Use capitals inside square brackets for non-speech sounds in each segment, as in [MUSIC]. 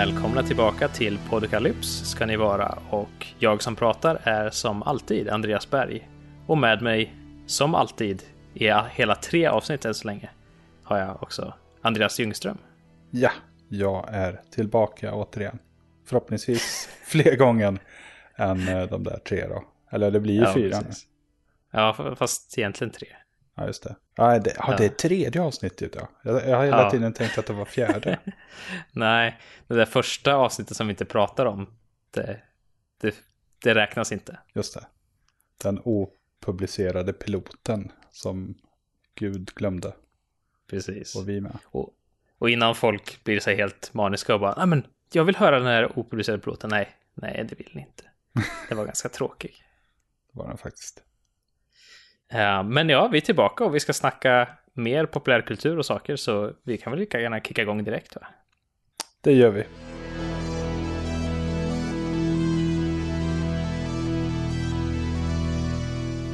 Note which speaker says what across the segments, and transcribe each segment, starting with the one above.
Speaker 1: Välkomna tillbaka till Podokalyps ska ni vara och jag som pratar är som alltid Andreas Berg och med mig som alltid i hela tre avsnitt än så länge har jag också Andreas Ljungström.
Speaker 2: Ja, jag är tillbaka återigen. Förhoppningsvis fler gånger än eh, de där tre då. Eller det blir ju
Speaker 1: ja,
Speaker 2: fyra
Speaker 1: precis. Ja, fast egentligen tre.
Speaker 2: Ja, just det. Ja, det, ja, det är tredje avsnittet ja. Jag, jag har hela
Speaker 1: Ja.
Speaker 2: tiden tänkt att det var fjärde. [LAUGHS]
Speaker 1: Nej, det där första avsnittet som vi inte pratar om, det, det, det räknas inte.
Speaker 2: Just det. Den opublicerade piloten som Gud glömde.
Speaker 1: Precis.
Speaker 2: Och vi med.
Speaker 1: Och, och innan folk blir så helt maniska och bara, nej men jag vill höra den här oproducerade piloten. Nej, nej det vill ni inte. [LAUGHS] Det var ganska tråkig.
Speaker 2: Det var den faktiskt.
Speaker 1: Ja, men ja, vi är tillbaka och vi ska snacka mer populärkultur och saker så vi kan väl lika gärna kicka igång direkt va?
Speaker 2: Det gör vi.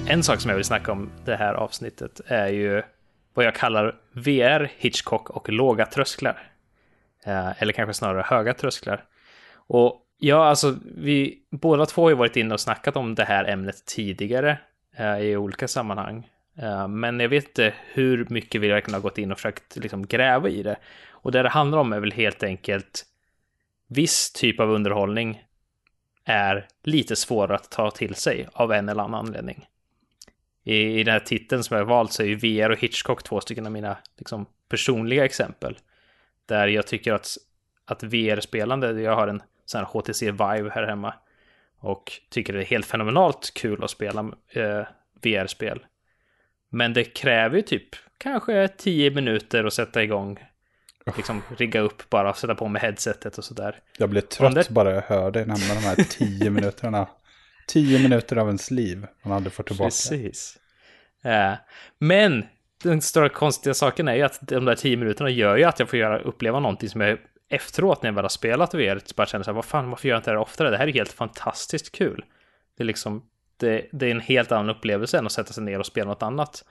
Speaker 1: En sak som jag vill snacka om det här avsnittet är ju vad jag kallar VR, Hitchcock och låga trösklar. Eh, Eller kanske snarare höga trösklar. Och ja, alltså vi båda två har ju varit inne och snackat om det här ämnet tidigare eh, Eh, i olika sammanhang. Eh, men jag vet inte hur mycket vi verkligen har gått in och försökt liksom gräva i det. Och det det handlar om är väl helt enkelt viss typ av underhållning är lite svårare att ta till sig av en eller annan anledning i, i den här titeln som jag har valt så är ju VR och Hitchcock två stycken av mina liksom, personliga exempel. Där jag tycker att, att VR-spelande, jag har en sån här HTC Vive här hemma. Och tycker det är helt fenomenalt kul att spela eh, VR-spel. Men det kräver ju typ kanske 10 minuter att sätta igång. Liksom rigga upp bara, sätta på med headsetet och sådär.
Speaker 2: Jag blir trött
Speaker 1: det-
Speaker 2: bara jag hör dig nämna de här tio minuterna. Tio minuter av ens liv man aldrig får tillbaka.
Speaker 1: Precis. Eh, men den stora konstiga saken är ju att de där tio minuterna gör ju att jag får göra, uppleva någonting som jag efteråt när jag väl har spelat VR bara känner så här, vad fan, varför gör jag inte det här oftare? Det här är helt fantastiskt kul. Det är liksom, det, det är en helt annan upplevelse än att sätta sig ner och spela något annat.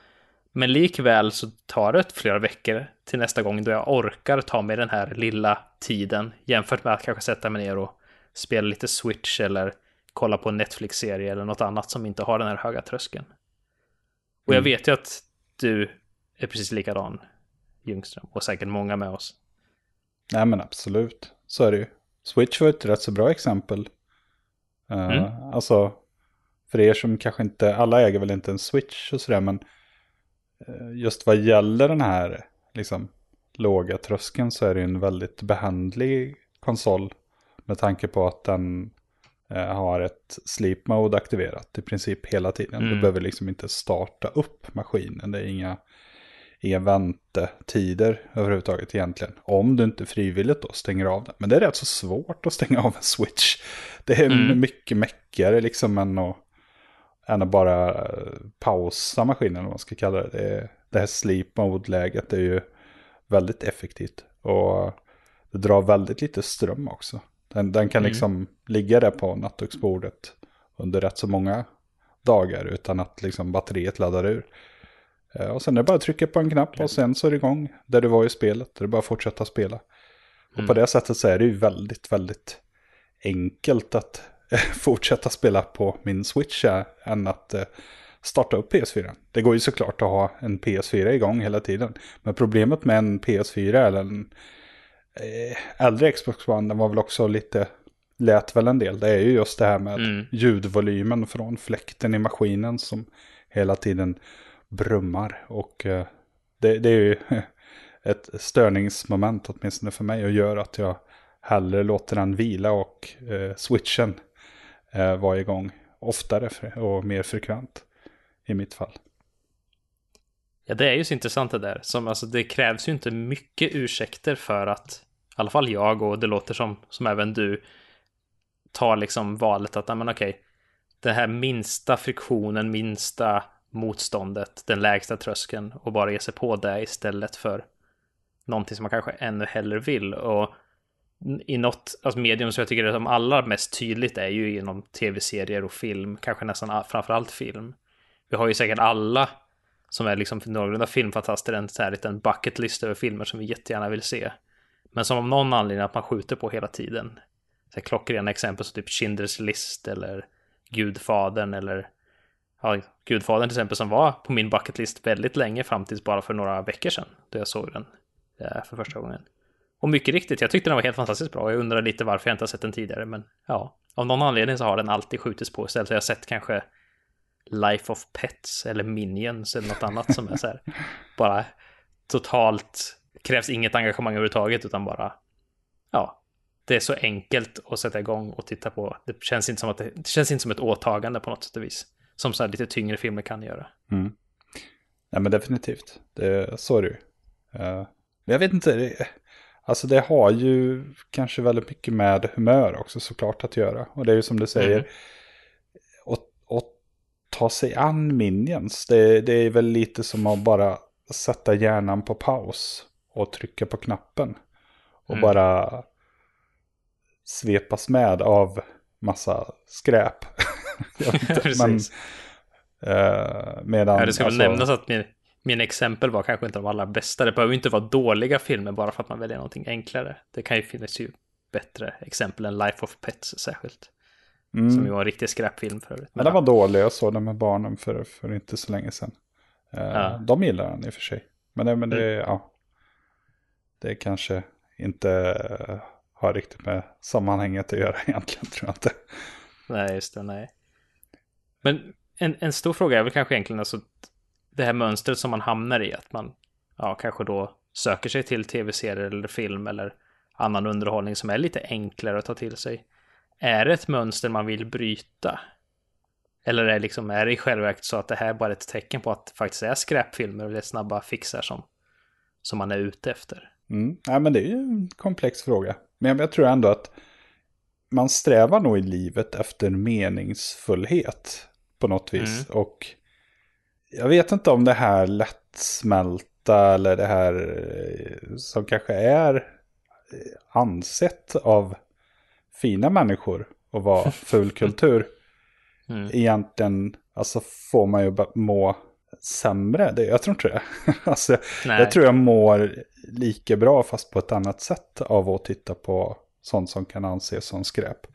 Speaker 1: Men likväl så tar det flera veckor till nästa gång då jag orkar ta mig den här lilla tiden jämfört med att kanske sätta mig ner och spela lite Switch eller kolla på en Netflix-serie eller något annat som inte har den här höga tröskeln. Och jag
Speaker 2: Mm.
Speaker 1: vet ju att du är precis likadan, Ljungström, och säkert många med oss.
Speaker 2: Nej men absolut, så är det ju. Switch var ett rätt så bra exempel. Eh,
Speaker 1: Mm.
Speaker 2: Alltså, för er som kanske inte, alla äger väl inte en Switch och sådär, men eh, just vad gäller den här liksom låga tröskeln så är det en väldigt behandlig konsol. Med tanke på att den eh, har ett sleep mode aktiverat i princip hela tiden. Du
Speaker 1: Mm.
Speaker 2: behöver liksom inte starta upp maskinen. Det är inga, inga väntetider överhuvudtaget egentligen. Om du inte frivilligt då stänger av den. Men det är rätt så svårt att stänga av en switch. Det är
Speaker 1: Mm.
Speaker 2: mycket mäckigare liksom än att, än att bara pausa maskinen, eller vad man ska kalla det. Det, det här sleep mode-läget är ju väldigt effektivt. Och det drar väldigt lite ström också. Den, den kan
Speaker 1: Mm.
Speaker 2: liksom ligga där på nattduksbordet under rätt så många dagar utan att liksom batteriet laddar ur. Eh, Och sen är det bara att trycka på en knapp och sen så är det igång där du var i spelet. Det är bara att fortsätta spela. Och
Speaker 1: Mm.
Speaker 2: på det sättet så är det ju väldigt, väldigt enkelt att [LAUGHS] fortsätta spela på min Switch än att eh, starta upp PS4. Det går ju såklart att ha en PS4 igång hela tiden. Men problemet med en PS4 eller en eh, äldre Xbox One, den var väl också lite, lät väl en del. Det är ju just det här med
Speaker 1: Mm.
Speaker 2: ljudvolymen från fläkten i maskinen som hela tiden brummar. Och eh, det, det är ju [LAUGHS] ett störningsmoment åtminstone för mig och gör att jag hellre låter den vila och eh, switchen eh, vara igång oftare och mer frekvent i mitt fall.
Speaker 1: Ja, det är ju så intressant det där. Som, alltså, det krävs ju inte mycket ursäkter för att, i alla fall jag och det låter som, som även du, tar liksom valet att, nej men okej, den här minsta friktionen, minsta motståndet, den lägsta tröskeln och bara ge sig på det istället för någonting som man kanske ännu hellre vill. Och i något alltså medium som jag tycker är som allra mest tydligt är ju inom tv-serier och film, kanske nästan framförallt film. Vi har ju säkert alla som är liksom någorlunda filmfantaster en så här liten bucket list över filmer som vi jättegärna vill se. men som av någon anledning att man skjuter på hela tiden. Så klockrena exempel som typ Schindler's list eller Gudfadern eller ja, Gudfadern till exempel som var på min bucketlist väldigt länge fram tills bara för några veckor sedan då jag såg den eh, för första gången. Och mycket riktigt, jag tyckte den var helt fantastiskt bra. Jag undrar lite varför jag inte har sett den tidigare, men ja, av någon anledning så har den alltid skjutits på istället. Så jag har sett kanske Life of Pets eller Minions eller något annat som är så här, [LAUGHS] bara totalt, krävs inget engagemang överhuvudtaget utan bara, ja, det är så enkelt att sätta igång och titta på. Det känns inte som, att det, det känns inte som ett åtagande på något sätt och vis. Som så här lite tyngre filmer kan göra.
Speaker 2: Mm. Ja men definitivt, det, så är det ju. Uh, jag vet inte, det, alltså det har ju kanske väldigt mycket med humör också såklart att göra. Och det är ju som du säger, mm. att, att ta sig an minions, det, det är väl lite som att bara sätta hjärnan på paus och trycka på knappen. Och mm. bara svepas med av massa skräp. [LAUGHS] inte, [LAUGHS] men,
Speaker 1: uh, medan, ja, det ska alltså, väl nämnas att min, min exempel var kanske inte de allra bästa. Det behöver inte vara dåliga filmer bara för att man väljer någonting enklare. Det kan ju finnas ju bättre exempel än Life of Pets särskilt. Mm. Som ju var en riktig skräpfilm för övrigt.
Speaker 2: Men den var dålig, jag såg den med barnen för, för inte så länge sedan. Uh, ja. De gillar den i och för sig. Men, det, men det, mm. ja, det kanske inte har riktigt med sammanhanget att göra [LAUGHS] egentligen, tror jag inte.
Speaker 1: Nej, just det, nej. Men en, en stor fråga är väl kanske egentligen alltså det här mönstret som man hamnar i, att man ja, kanske då söker sig till tv-serier eller film eller annan underhållning som är lite enklare att ta till sig. Är det ett mönster man vill bryta? Eller är, liksom, är det i själva verket så att det här är bara ett tecken på att det faktiskt är skräpfilmer och det är snabba fixar som, som man är ute efter?
Speaker 2: Mm. Ja, men det är ju en komplex fråga. Men jag tror ändå att man strävar nog i livet efter meningsfullhet på något vis. Mm. Och jag vet inte om det här lättsmälta eller det här eh, som kanske är eh, ansett av fina människor och vara [LAUGHS] fulkultur. Mm. Egentligen, alltså får man ju må sämre. Det, jag tror inte det. [LAUGHS] alltså, jag tror jag mår lika bra fast på ett annat sätt av att titta på sånt som kan anses som skräp.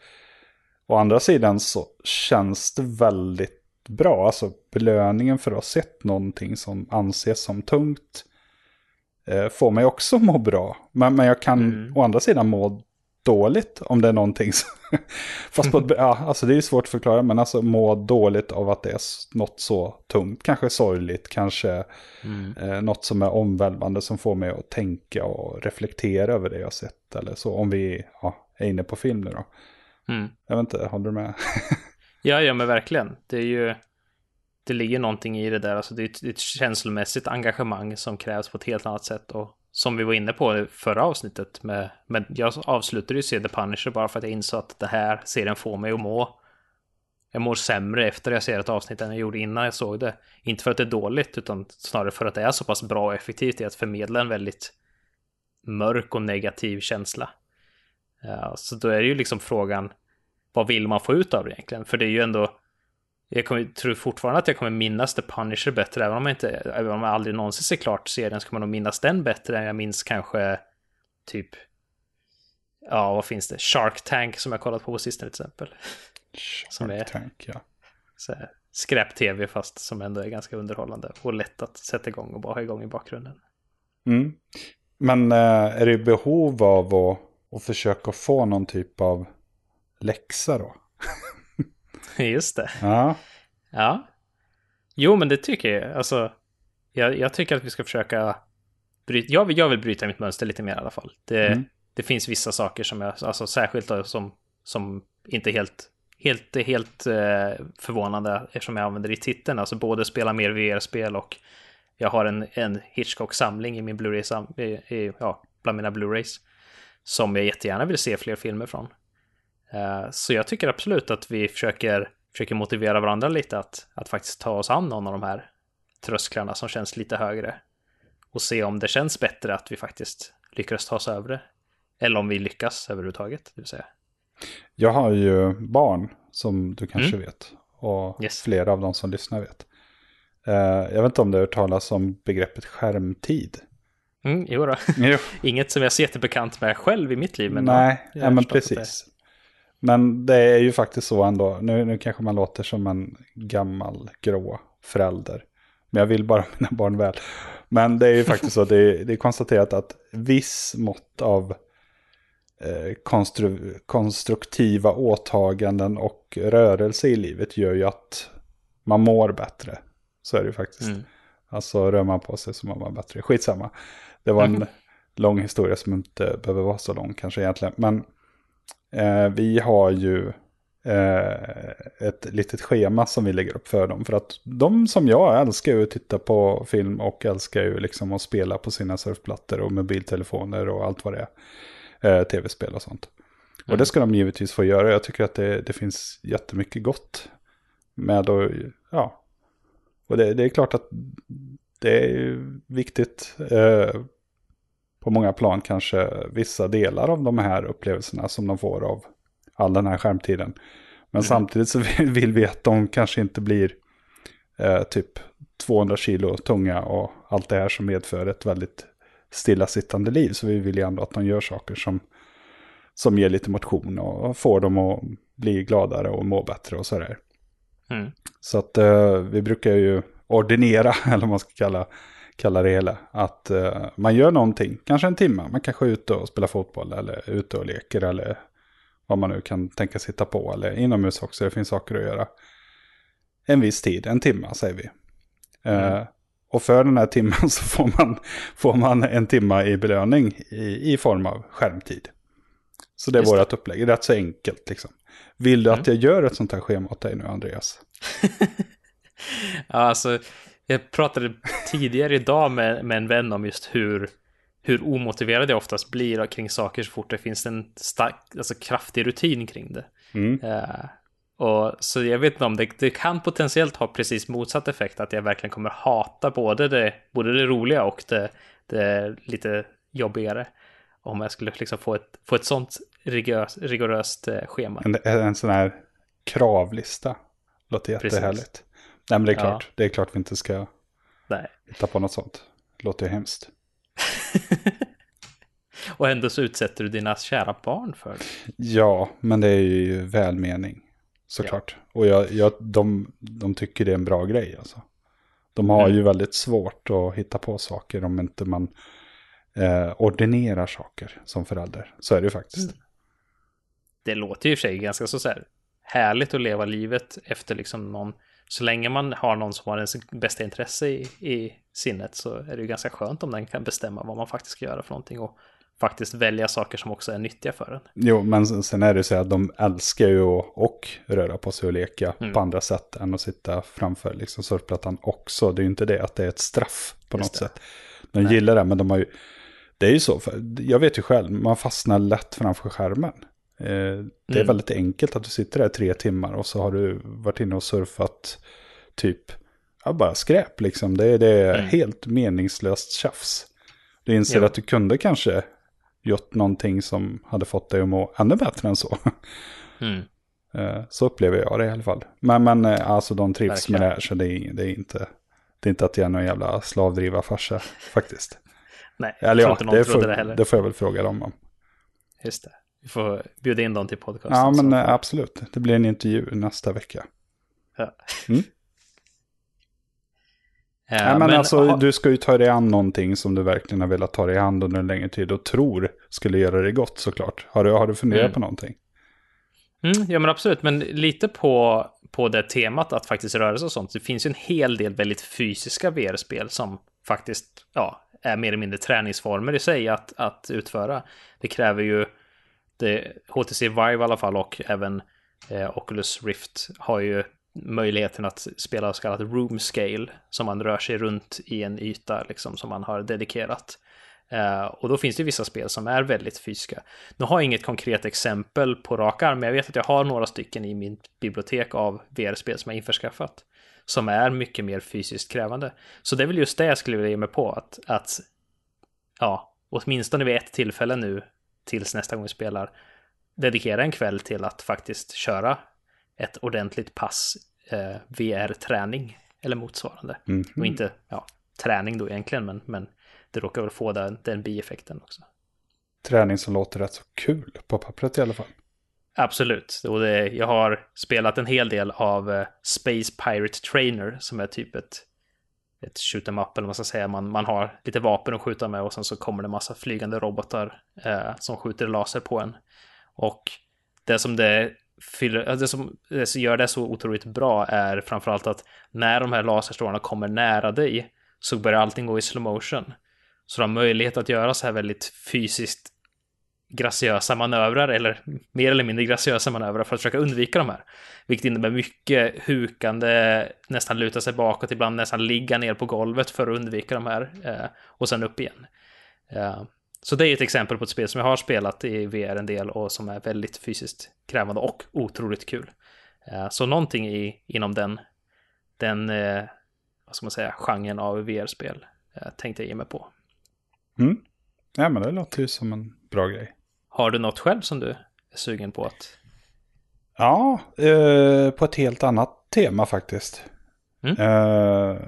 Speaker 2: Å andra sidan så känns det väldigt bra. Alltså belöningen för att ha sett någonting som anses som tungt eh, får mig också må bra. Men, men jag kan mm. å andra sidan må dåligt om det är någonting som... [LAUGHS] Fast på ett, ja, alltså det är svårt att förklara, men alltså må dåligt av att det är något så tungt. Kanske sorgligt, kanske mm. eh, något som är omvälvande som får mig att tänka och reflektera över det jag sett. Eller så, om vi ja, är inne på film nu då. Mm. Jag vet inte, håller du med? [LAUGHS]
Speaker 1: ja, ja, men verkligen. Det är ju... Det ligger någonting i det där, alltså det är ett, ett känslomässigt engagemang som krävs på ett helt annat sätt. Och som vi var inne på i förra avsnittet. Med, men jag avslutade ju se The Punisher bara för att jag insåg att det här serien får mig att må. Jag mår sämre efter jag ser ett avsnitt än jag gjorde innan jag såg det. Inte för att det är dåligt, utan snarare för att det är så pass bra och effektivt i att förmedla en väldigt mörk och negativ känsla. Ja, så då är det ju liksom frågan, vad vill man få ut av det egentligen? För det är ju ändå jag kommer, tror fortfarande att jag kommer minnas The Punisher bättre, även om jag, inte, även om jag aldrig någonsin ser klart serien så kommer jag nog minnas den bättre än jag minns kanske typ, ja vad finns det, Shark Tank som jag kollat på på sistone till exempel.
Speaker 2: Shark som är, Tank, ja.
Speaker 1: Skräp-tv fast som ändå är ganska underhållande och lätt att sätta igång och bara ha igång i bakgrunden.
Speaker 2: Mm. Men äh, är det behov av att, att försöka få någon typ av läxa då? [LAUGHS]
Speaker 1: Just det.
Speaker 2: Ja.
Speaker 1: Ja. Jo, men det tycker jag. Alltså, jag, jag tycker att vi ska försöka bryta. Jag, jag vill bryta mitt mönster lite mer i alla fall. Det, mm. det finns vissa saker som jag, alltså särskilt då, som, som inte helt, helt, helt eh, förvånande eftersom jag använder i titeln. Alltså både spela mer VR-spel och jag har en, en Hitchcock-samling i min Blu-ray, ja, bland mina Blu-rays. Som jag jättegärna vill se fler filmer från. Eh, så jag tycker absolut att vi försöker, försöker motivera varandra lite att, att faktiskt ta oss an någon av de här trösklarna som känns lite högre. Och se om det känns bättre att vi faktiskt lyckas ta oss över det. Eller om vi lyckas överhuvudtaget, det vill säga.
Speaker 2: Jag har ju barn som du kanske mm. vet. Och yes. flera av de som lyssnar vet. Uh, jag vet inte om du har hört talas om begreppet skärmtid.
Speaker 1: Mm, jo.
Speaker 2: Jo. [LAUGHS]
Speaker 1: Inget som jag ser jättebekant med själv i mitt liv. Men
Speaker 2: Nej,
Speaker 1: ja,
Speaker 2: men precis. Men det är ju faktiskt så ändå. Nu, nu kanske man låter som en gammal grå förälder. Men jag vill bara [LAUGHS] mina barn väl. Men det är ju faktiskt så. Det är, det är konstaterat att viss mått av eh, konstru, konstruktiva åtaganden och rörelse i livet gör ju att man mår bättre. Så är det ju faktiskt.
Speaker 1: Mm.
Speaker 2: Alltså rör man på sig så mår man bättre. Skitsamma. Det var en
Speaker 1: Mhm.
Speaker 2: lång historia som inte behöver vara så lång kanske egentligen. Men eh, vi har ju eh, ett litet schema som vi lägger upp för dem. För att de som jag älskar ju att titta på film och älskar ju liksom att spela på sina surfplattor och mobiltelefoner och allt vad det är. Eh, Tv-spel och sånt. Och
Speaker 1: Mm.
Speaker 2: det ska de givetvis få göra. Jag tycker att det, det finns jättemycket gott med att, ja. Och det, det är klart att det är viktigt eh, på många plan kanske vissa delar av de här upplevelserna som de får av all den här skärmtiden. Men
Speaker 1: Mm.
Speaker 2: samtidigt så [LAUGHS] vill vi att de kanske inte blir eh, typ 200 kilo tunga och allt det här som medför ett väldigt stillasittande liv. Så vi vill ju ändå att de gör saker som, som ger lite motion och får dem att bli gladare och må bättre och sådär.
Speaker 1: Mm.
Speaker 2: Så att eh, vi brukar ju ordinera, [LAUGHS] eller vad man ska kalla, kalla det hela. Att eh, man gör någonting, kanske en timme. Man kanske är ute och spelar fotboll eller ute och leker eller vad man nu kan tänka sitta på. Eller inomhus också, det finns saker att göra. En viss tid, en timme säger vi. Eh,
Speaker 1: Mm.
Speaker 2: och för den här timmen [LAUGHS] så får man, får man en timma i belöning i, i form av skärmtid. Så det är
Speaker 1: Just
Speaker 2: vårt upplägg, det rätt så enkelt liksom. Vill du att
Speaker 1: Mm.
Speaker 2: jag gör ett sånt här schema åt dig nu, Andreas? [LAUGHS]
Speaker 1: Ja, alltså, jag pratade tidigare idag med, med en vän om just hur, hur omotiverad jag oftast blir kring saker så fort det finns en stark, alltså kraftig rutin kring det.
Speaker 2: Mm.
Speaker 1: Eh, och så jag vet inte om det, det kan potentiellt ha precis motsatt effekt, att jag verkligen kommer hata både det, både det roliga och det, det lite jobbigare. Om jag skulle liksom få ett, få ett sånt rigoröst, rigoröst eh, schema.
Speaker 2: En, en sån här kravlista. Låter
Speaker 1: Precis.
Speaker 2: Nej men det är
Speaker 1: Ja.
Speaker 2: klart. Det är klart vi inte ska
Speaker 1: Nej.
Speaker 2: hitta på något sånt. Låter ju hemskt. [LAUGHS]
Speaker 1: Och ändå så utsätter du dina kära barn för det.
Speaker 2: Ja, men det är ju välmening. Såklart. Och jag, jag, de, de tycker det är en bra grej alltså. De har
Speaker 1: Mm.
Speaker 2: ju väldigt svårt att hitta på saker om inte man eh, ordinerar saker som förälder. Så är det ju faktiskt.
Speaker 1: Mm. det låter ju i och för sig ganska så, så här härligt att leva livet efter liksom någon, så länge man har någon som har ens bästa intresse i, i sinnet så är det ju ganska skönt om den kan bestämma vad man faktiskt ska göra för någonting och faktiskt välja saker som också är nyttiga för en.
Speaker 2: Jo, men sen- är det så att de älskar ju att och röra på sig och leka
Speaker 1: Mm.
Speaker 2: på andra sätt än att sitta framför liksom surfplattan också. Det är ju inte det att det är ett straff på
Speaker 1: Just
Speaker 2: något
Speaker 1: det.
Speaker 2: sätt. De gillar det, men de har ju... Det är ju så, jag vet ju själv, man fastnar lätt framför skärmen. Eh, det är
Speaker 1: Mm.
Speaker 2: väldigt enkelt att du sitter där tre timmar och så har du varit inne och surfat typ, ja bara skräp liksom. Det, är- det är
Speaker 1: Mm.
Speaker 2: helt meningslöst tjafs. Du inser
Speaker 1: Ja.
Speaker 2: att du kunde kanske gjort någonting som hade fått dig att må ännu bättre än så. [LAUGHS]
Speaker 1: Mm.
Speaker 2: Eh, Så upplever jag det i alla fall. Men, men eh, alltså de trivs
Speaker 1: Verkligen.
Speaker 2: med det här så det är, det är inte... Det är inte att jag är någon jävla slavdrivarfarsa [LAUGHS] faktiskt.
Speaker 1: Nej, jag
Speaker 2: Eller
Speaker 1: tror
Speaker 2: ja,
Speaker 1: inte någon
Speaker 2: det
Speaker 1: trodde
Speaker 2: får,
Speaker 1: det heller.
Speaker 2: det får jag väl fråga dem om.
Speaker 1: Just det. Vi får bjuda in dem till podcasten.
Speaker 2: Ja, men
Speaker 1: så.
Speaker 2: eh, absolut. Det blir en intervju nästa vecka.
Speaker 1: Ja.
Speaker 2: Mm. [LAUGHS]
Speaker 1: Ja,
Speaker 2: Nej, men, alltså,
Speaker 1: ha-
Speaker 2: du ska ju ta dig an någonting som du verkligen har velat ta dig an under en längre tid och tror skulle göra dig gott såklart. Har du, har du funderat
Speaker 1: Mm.
Speaker 2: på någonting?
Speaker 1: Mm, ja men absolut, men lite på, på det temat att faktiskt röra sig och sånt. Det finns ju en hel del väldigt fysiska VR-spel som faktiskt ja, är mer eller mindre träningsformer i sig att, att utföra. Det kräver ju det, HTC eh, Vive i alla fall och även eh, Oculus Rift har ju möjligheten att spela så kallat room scale som man rör sig runt i en yta liksom som man har dedikerat. Eh, och då finns det vissa spel som är väldigt fysiska. Nu har jag inget konkret exempel på rak arm, men jag vet att jag har några stycken i min bibliotek av VR-spel som jag införskaffat. Som är mycket mer fysiskt krävande. Så det är väl just det jag skulle vilja ge mig på, att, att ja, åtminstone vid ett tillfälle nu, tills nästa gång vi spelar, dedikera en kväll till att faktiskt köra ett ordentligt pass eh, VR-träning eller motsvarande.
Speaker 2: Mhm.
Speaker 1: Och inte ja, träning då egentligen, men, men det råkar väl få den, den bieffekten också.
Speaker 2: Träning som låter rätt så kul på pappret i alla fall.
Speaker 1: Absolut. Och det, jag har spelat en hel del av uh, Space Pirate Trainer som är typ ett, ett shoot em up eller vad man ska säga. Man, man har lite vapen att skjuta med och sen så kommer det massa flygande robotar eh, som skjuter laser på en. Och det som det fyller, eh, det som, det som gör det så otroligt bra är framförallt att när de här laserstrålarna kommer nära dig så börjar allting gå i slow motion. Så du har möjlighet att göra så här väldigt fysiskt graciösa manövrar, eller mer eller mindre graciösa manövrar för att försöka undvika de här. Vilket innebär mycket hukande, nästan luta sig bakåt, ibland nästan ligga ner på golvet för att undvika de här eh, och sen upp igen. Eh, så det är ett exempel på ett spel som jag har spelat i VR en del och som är väldigt fysiskt krävande och otroligt kul. Eh, så någonting i, inom den, den vad ska man säga, genren av VR-spel tänkte jag ge mig på.
Speaker 2: Mm. Ja, men det låter ju som en bra grej.
Speaker 1: Har du något själv som du är sugen på att...
Speaker 2: Ja, eh, på ett helt annat tema faktiskt. Mm. Eh,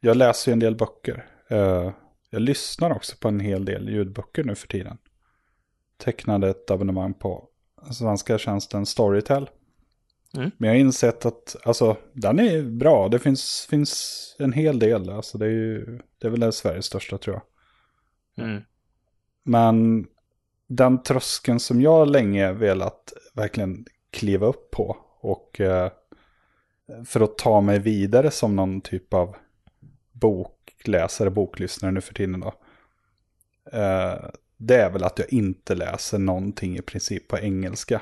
Speaker 2: jag läser ju en del böcker. Eh, jag lyssnar också på en hel del ljudböcker nu för tiden. Tecknade ett abonnemang på svenska tjänsten Storytel. Mm. Men jag har insett att alltså, den är bra. Det finns, finns en hel del. Alltså, det, är ju, det är väl Sveriges största tror jag. Mm. Men den tröskeln som jag länge velat verkligen kliva upp på. Och eh, för att ta mig vidare som någon typ av bokläsare, boklyssnare nu för tiden då. Eh, det är väl att jag inte läser någonting i princip på engelska.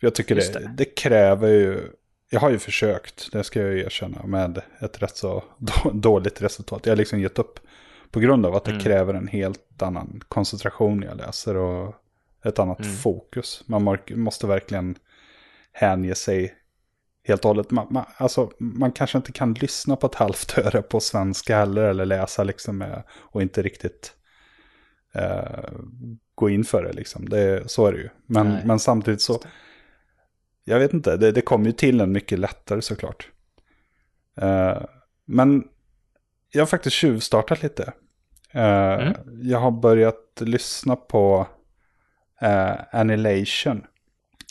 Speaker 2: Jag tycker det, det. det, kräver ju, jag har ju försökt, det ska jag erkänna, med ett rätt så [LAUGHS] dåligt resultat. Jag har liksom gett upp på grund av att det mm. kräver en helt annan koncentration när jag läser och ett annat mm. fokus. Man måste verkligen hänge sig helt och hållet. Man, man, alltså, man kanske inte kan lyssna på ett halvt [LAUGHS] öre på svenska heller eller läsa liksom och inte riktigt eh, gå in för det liksom. Det, så är det ju. Men, men samtidigt så, jag vet inte, det, det kommer ju till en mycket lättare såklart. Eh, men jag har faktiskt tjuvstartat lite. Uh, mm. Jag har börjat lyssna på uh, Annihilation.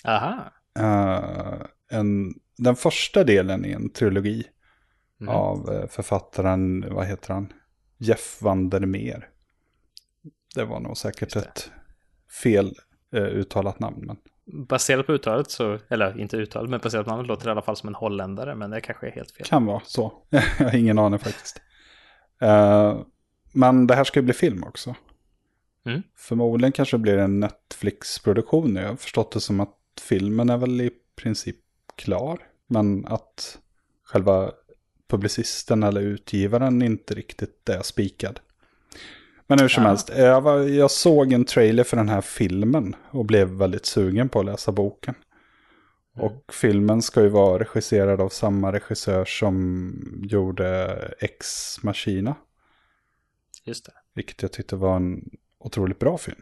Speaker 1: Aha.
Speaker 2: Uh, en, den första delen i en trilogi mm. av författaren, vad heter han? Jeff Vandermeer. Det var nog säkert ett fel uttalat namn. Men...
Speaker 1: Baserat på uttalet så, eller inte uttalet, men baserat på namnet låter det i alla fall som en holländare, men det kanske är helt fel.
Speaker 2: Kan vara så. [LAUGHS] jag har ingen aning faktiskt. Uh, men det här ska ju bli film också. Mm. Förmodligen kanske det blir en Netflix-produktion. Jag har förstått det som att filmen är väl i princip klar. Men att själva publicisten eller utgivaren inte riktigt är spikad. Men hur som ja. helst, jag, var, jag, såg en trailer för den här filmen och blev väldigt sugen på att läsa boken. Mm. Och filmen ska ju vara regisserad av samma regissör som gjorde Ex Machina.
Speaker 1: Just det.
Speaker 2: Vilket jag tyckte var en otroligt bra film.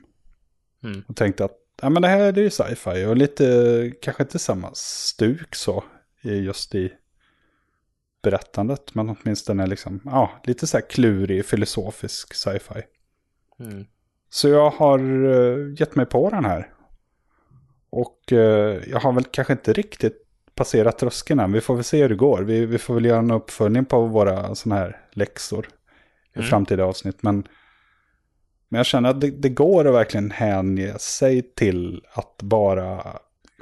Speaker 2: Mm. Och tänkte att ja, men det här är ju sci-fi och lite, kanske inte samma stuk så, just i berättandet. Men åtminstone liksom, ja, lite så här klurig, filosofisk sci-fi. Mm. Så jag har uh, gett mig på den här. Och uh, jag har väl kanske inte riktigt passerat tröskeln än. Vi får väl se hur det går. Vi, vi får väl göra en uppföljning på våra sådana här läxor i mm. framtida avsnitt. Men, men jag känner att det, det går att verkligen hänge sig till att bara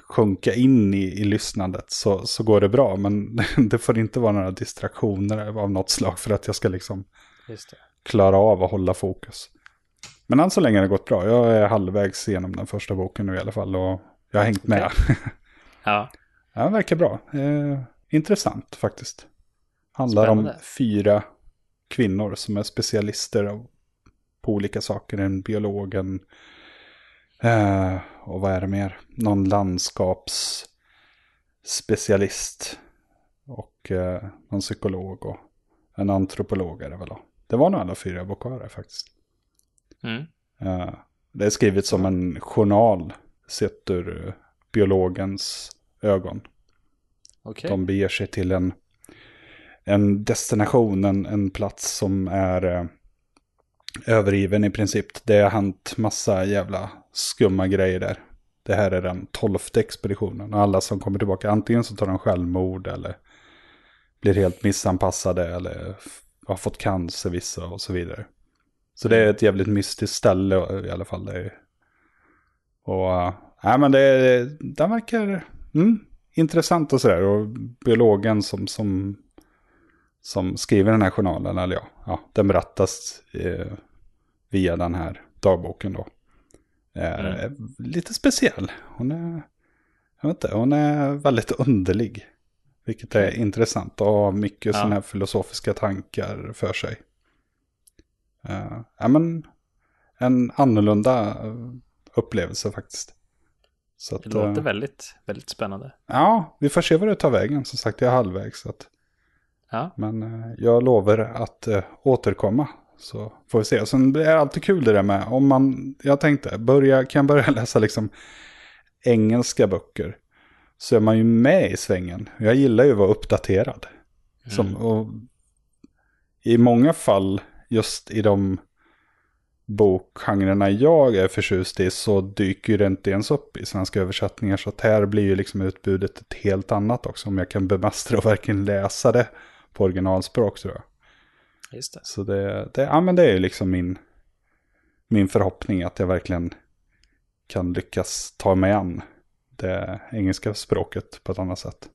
Speaker 2: sjunka in i, i lyssnandet så, så går det bra. Men [LAUGHS] det får inte vara några distraktioner av något slag för att jag ska liksom klara av att hålla fokus. Men än så länge har det gått bra. Jag är halvvägs igenom den första boken nu i alla fall och jag har hängt med. [LAUGHS]
Speaker 1: ja.
Speaker 2: ja, det verkar bra. Eh, intressant faktiskt. Handlar Spännande. om fyra kvinnor som är specialister på olika saker. En biolog, en, eh, och vad är det mer? Någon landskapsspecialist. Och eh, någon psykolog och en antropolog är det väl då. Det var nog alla fyra bokare faktiskt.
Speaker 1: Mm.
Speaker 2: Eh, det är skrivet som en journal sett ur biologens ögon.
Speaker 1: Okay.
Speaker 2: De beger sig till en en destination, en, en plats som är eh, övergiven i princip. Det har hänt massa jävla skumma grejer där. Det här är den tolfte expeditionen. Och alla som kommer tillbaka, antingen så tar de självmord eller blir helt missanpassade eller har fått cancer vissa och så vidare. Så det är ett jävligt mystiskt ställe i alla fall. Det är, och äh, men det, den verkar mm, intressant och sådär. Och biologen som, som, som skriver den här journalen, eller ja, ja den berättas eh, via den här dagboken då. Är mm. lite speciell. Hon är, jag vet inte, hon är väldigt underlig. Vilket är intressant och har mycket ja. sådana här filosofiska tankar för sig. Uh, ja men en annorlunda upplevelse faktiskt.
Speaker 1: Så att, det låter uh, väldigt, väldigt spännande.
Speaker 2: Ja, vi får se vad det tar vägen. Som sagt, jag är halvvägs. Så att,
Speaker 1: ja.
Speaker 2: Men uh, jag lovar att återkomma. Så får vi se. Sen blir det alltid kul det där med, om man, jag tänkte, börja, kan jag börja [LAUGHS] läsa liksom engelska böcker så är man ju med i svängen. Jag gillar ju att vara uppdaterad. Mm. Som, och I många fall, just i de bokgenrerna jag är förtjust i så dyker det inte ens upp i svenska översättningar. Så att här blir ju liksom utbudet ett helt annat också. Om jag kan bemästra och verkligen läsa det på originalspråk tror jag.
Speaker 1: Just det.
Speaker 2: Så det, det, ja, men det är ju liksom min, min förhoppning att jag verkligen kan lyckas ta mig an det engelska språket på ett annat sätt.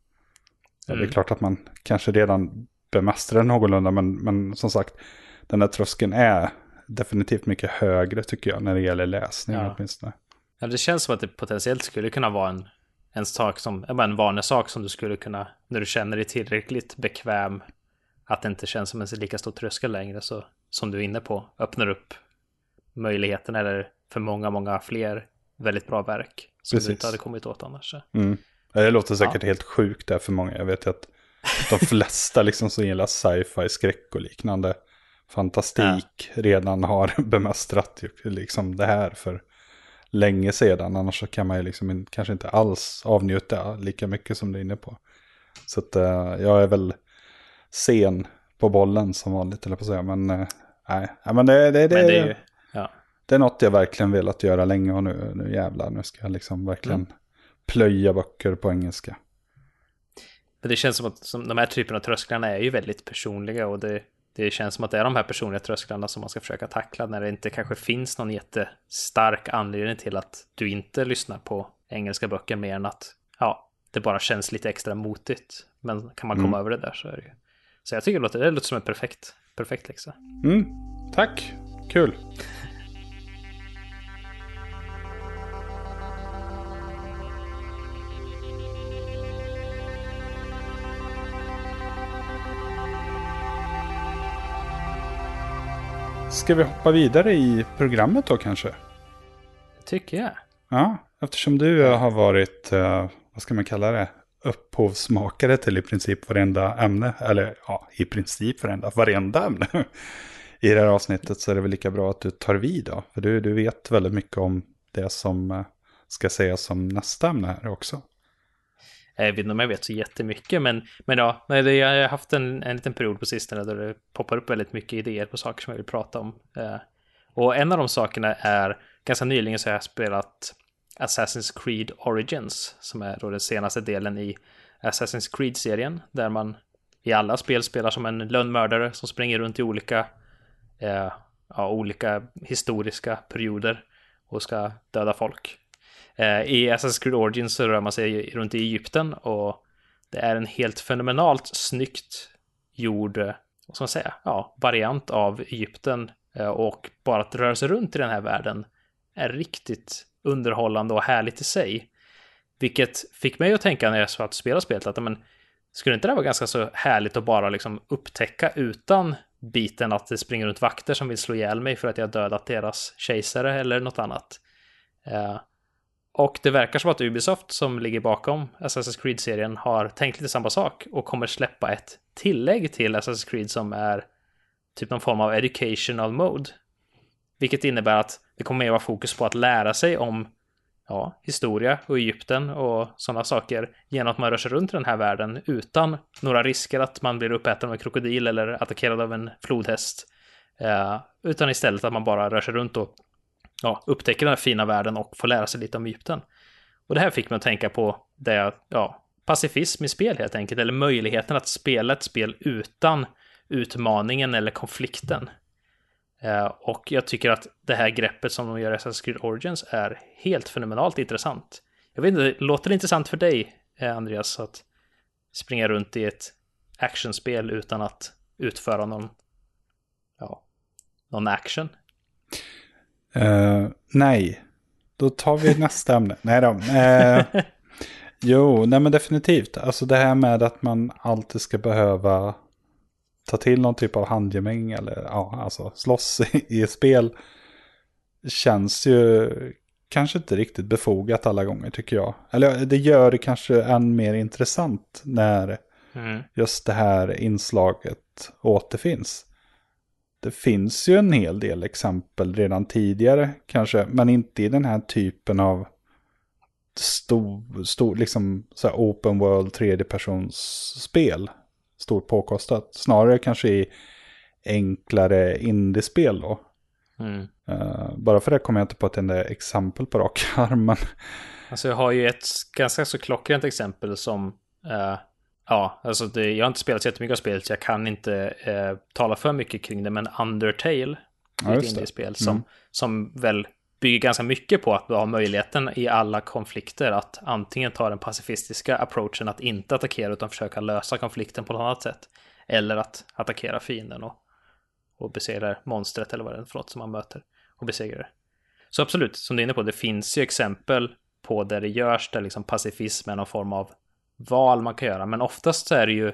Speaker 2: Mm. Det är mm. klart att man kanske redan bemästrar det någorlunda, men, men som sagt, den här tröskeln är definitivt mycket högre tycker jag när det gäller läsning ja. åtminstone.
Speaker 1: Ja, det känns som att det potentiellt skulle kunna vara en, en sak som, en vanesak som du skulle kunna, när du känner dig tillräckligt bekväm, att det inte känns som en lika stor tröskel längre, så som du är inne på, öppnar upp möjligheten eller för många, många fler väldigt bra verk. Som Precis. du inte hade kommit åt annars.
Speaker 2: Mm. Det låter säkert ja. helt sjukt där för många. Jag vet ju att de flesta liksom som gillar sci-fi, skräck och liknande fantastik ja. redan har [LAUGHS] bemästrat liksom det här för länge sedan. Annars så kan man ju liksom kanske inte alls avnjuta lika mycket som du är inne på. Så att uh, jag är väl sen på bollen som vanligt, eller på att säga. Men uh, nej, men det, det, det, men det är ju, ja det är något jag verkligen velat göra länge och nu, nu jävlar, nu ska jag liksom verkligen mm. plöja böcker på engelska.
Speaker 1: det känns som att som de här typerna av trösklarna är ju väldigt personliga och det, det känns som att det är de här personliga trösklarna som man ska försöka tackla när det inte kanske finns någon jättestark anledning till att du inte lyssnar på engelska böcker mer än att ja, det bara känns lite extra motigt. Men kan man komma mm. över det där så är det ju. Så jag tycker det låter, det låter som en perfekt, perfekt läxa.
Speaker 2: Mm. Tack, kul. Ska vi hoppa vidare i programmet då kanske?
Speaker 1: Tycker jag.
Speaker 2: Ja, eftersom du har varit, uh, vad ska man kalla det, upphovsmakare till i princip varenda ämne. Eller ja, i princip varenda, varenda ämne. [LAUGHS] I det här avsnittet så är det väl lika bra att du tar vid då. För du, du vet väldigt mycket om det som uh, ska sägas som nästa ämne här också.
Speaker 1: Eh, jag vet inte om jag vet så jättemycket, men, men ja, jag har haft en, en liten period på sistone där det poppar upp väldigt mycket idéer på saker som jag vill prata om. Eh, och en av de sakerna är, ganska nyligen så har jag spelat Assassin's Creed Origins, som är då den senaste delen i Assassin's Creed-serien, där man i alla spel spelar som en lönnmördare som springer runt i olika, eh, ja, olika historiska perioder och ska döda folk. Eh, I Assassin's Creed Origins så rör man sig runt i Egypten och det är en helt fenomenalt snyggt gjord, eh, vad ska man säga, ja, variant av Egypten eh, och bara att röra sig runt i den här världen är riktigt underhållande och härligt i sig. Vilket fick mig att tänka när jag satt och spelade spelet att men, skulle inte det vara ganska så härligt att bara liksom upptäcka utan biten att det springer runt vakter som vill slå ihjäl mig för att jag dödat deras kejsare eller något annat. Och det verkar som att Ubisoft som ligger bakom Assassin's Creed-serien har tänkt lite samma sak och kommer släppa ett tillägg till Assassin's Creed som är typ någon form av educational mode. Vilket innebär att det kommer mer vara fokus på att lära sig om ja, historia och Egypten och sådana saker genom att man rör sig runt i den här världen utan några risker att man blir uppäten av en krokodil eller attackerad av en flodhäst. Eh, utan istället att man bara rör sig runt och ja, upptäcker den här fina världen och får lära sig lite om Egypten. Och det här fick mig att tänka på det, ja, pacifism i spel helt enkelt, eller möjligheten att spela ett spel utan utmaningen eller konflikten. Eh, och jag tycker att det här greppet som de gör i Assassin's Creed Origins är helt fenomenalt intressant. Jag vet inte, låter det intressant för dig, eh, Andreas, att springa runt i ett actionspel utan att utföra någon, ja, någon action?
Speaker 2: Uh, nej, då tar vi nästa ämne. Nej då. Uh, jo, nej men definitivt. Alltså det här med att man alltid ska behöva ta till någon typ av handgemäng eller ja, alltså slåss [LAUGHS] i, i spel känns ju kanske inte riktigt befogat alla gånger tycker jag. Eller det gör det kanske än mer intressant när mm. just det här inslaget återfinns. Det finns ju en hel del exempel redan tidigare kanske, men inte i den här typen av stor, stor liksom så här open world tredjepersons spel. Stort påkostat. Snarare kanske i enklare indiespel då. Mm. Uh, bara för det kommer jag inte på ett enda exempel på rak arm. Men...
Speaker 1: Alltså jag har ju ett ganska så klockrent exempel som uh, Ja, alltså det, jag har inte spelat så jättemycket av spelet så jag kan inte eh, tala för mycket kring det. Men Undertale, ja, ett indiespel som, mm. som väl bygger ganska mycket på att du har möjligheten i alla konflikter att antingen ta den pacifistiska approachen att inte attackera utan försöka lösa konflikten på något annat sätt. Eller att attackera fienden och, och besegra monstret eller vad det är för något som man möter och besegra det. Så absolut, som du är inne på, det finns ju exempel på där det görs där liksom pacifism är någon form av val man kan göra. Men oftast så är det ju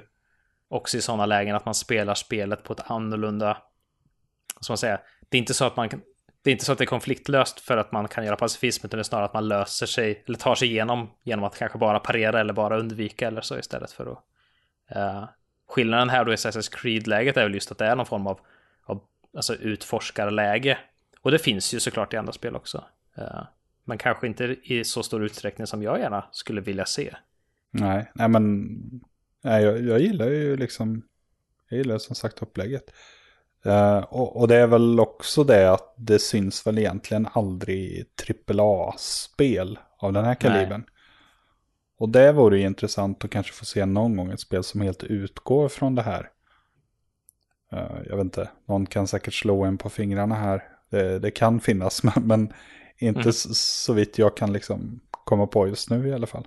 Speaker 1: också i sådana lägen att man spelar spelet på ett annorlunda, som man säger, det är inte så att man kan, det är inte så att det är konfliktlöst för att man kan göra pacifism, utan det är snarare att man löser sig, eller tar sig igenom genom att kanske bara parera eller bara undvika eller så istället för att... Uh, skillnaden här då i Assassin's Creed-läget är väl just att det är någon form av, av alltså utforskarläge. Och det finns ju såklart i andra spel också. Uh, men kanske inte i så stor utsträckning som jag gärna skulle vilja se.
Speaker 2: Nej, nej men nej, jag, jag gillar ju liksom, jag gillar som sagt upplägget. Uh, och, och, det är väl också det att det syns väl egentligen aldrig AAA-spel av den här kalibern. Nej. Och det vore ju intressant att kanske få se någon gång ett spel som helt utgår från det här. Uh, jag vet inte, någon kan säkert slå en på fingrarna här. Det, det kan finnas, [LAUGHS] men, men inte mm. så, så vitt jag kan liksom komma på just nu i alla fall.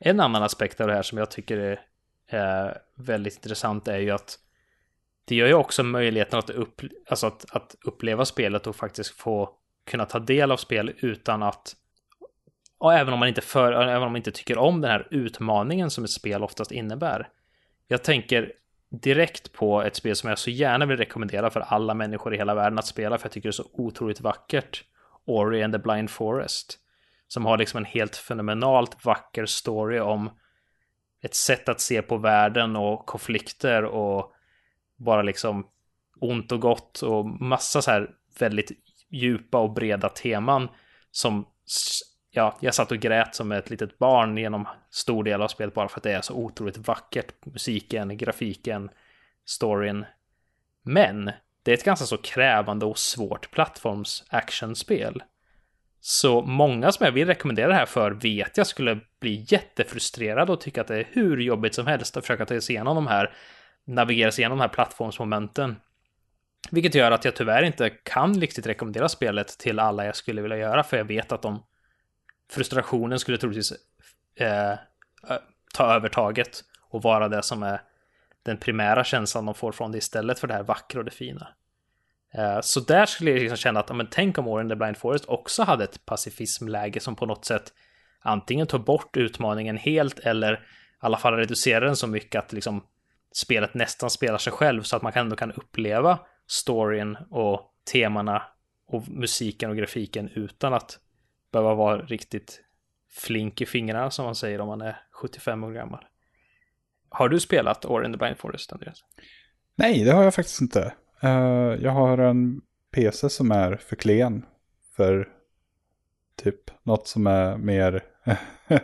Speaker 1: En annan aspekt av det här som jag tycker är, är väldigt intressant är ju att det gör ju också möjligheten att, upp, alltså att, att uppleva spelet och faktiskt få kunna ta del av spel utan att och även om man inte för, även om man inte tycker om den här utmaningen som ett spel oftast innebär. Jag tänker direkt på ett spel som jag så gärna vill rekommendera för alla människor i hela världen att spela för jag tycker det är så otroligt vackert. Ori and the Blind Forest. Som har liksom en helt fenomenalt vacker story om ett sätt att se på världen och konflikter och bara liksom ont och gott och massa så här väldigt djupa och breda teman som ja, jag satt och grät som ett litet barn genom stor del av spelet bara för att det är så otroligt vackert. Musiken, grafiken, storyn. Men det är ett ganska så krävande och svårt plattforms actionspel. Så många som jag vill rekommendera det här för vet jag skulle bli jättefrustrerade och tycka att det är hur jobbigt som helst att försöka ta sig igenom de här, navigera sig igenom de här plattformsmomenten. Vilket gör att jag tyvärr inte kan riktigt rekommendera spelet till alla jag skulle vilja göra, för jag vet att de frustrationen skulle troligtvis eh, ta övertaget och vara det som är den primära känslan de får från det istället för det här vackra och det fina. Eh, så där skulle jag liksom känna att, men tänk om Warren the Blind Forest också hade ett pacifismläge som på något sätt antingen tar bort utmaningen helt eller i alla fall reducerar den så mycket att liksom spelet nästan spelar sig själv så att man ändå kan uppleva storyn och temana och musiken och grafiken utan att behöva vara riktigt flink i fingrarna som man säger om man är 75 år gammal. Har du spelat Ori in the Blind Forest, Andreas?
Speaker 2: Nej, det har jag faktiskt inte. Uh, jag har en PC som är för klen för typ något som är mer... [LAUGHS]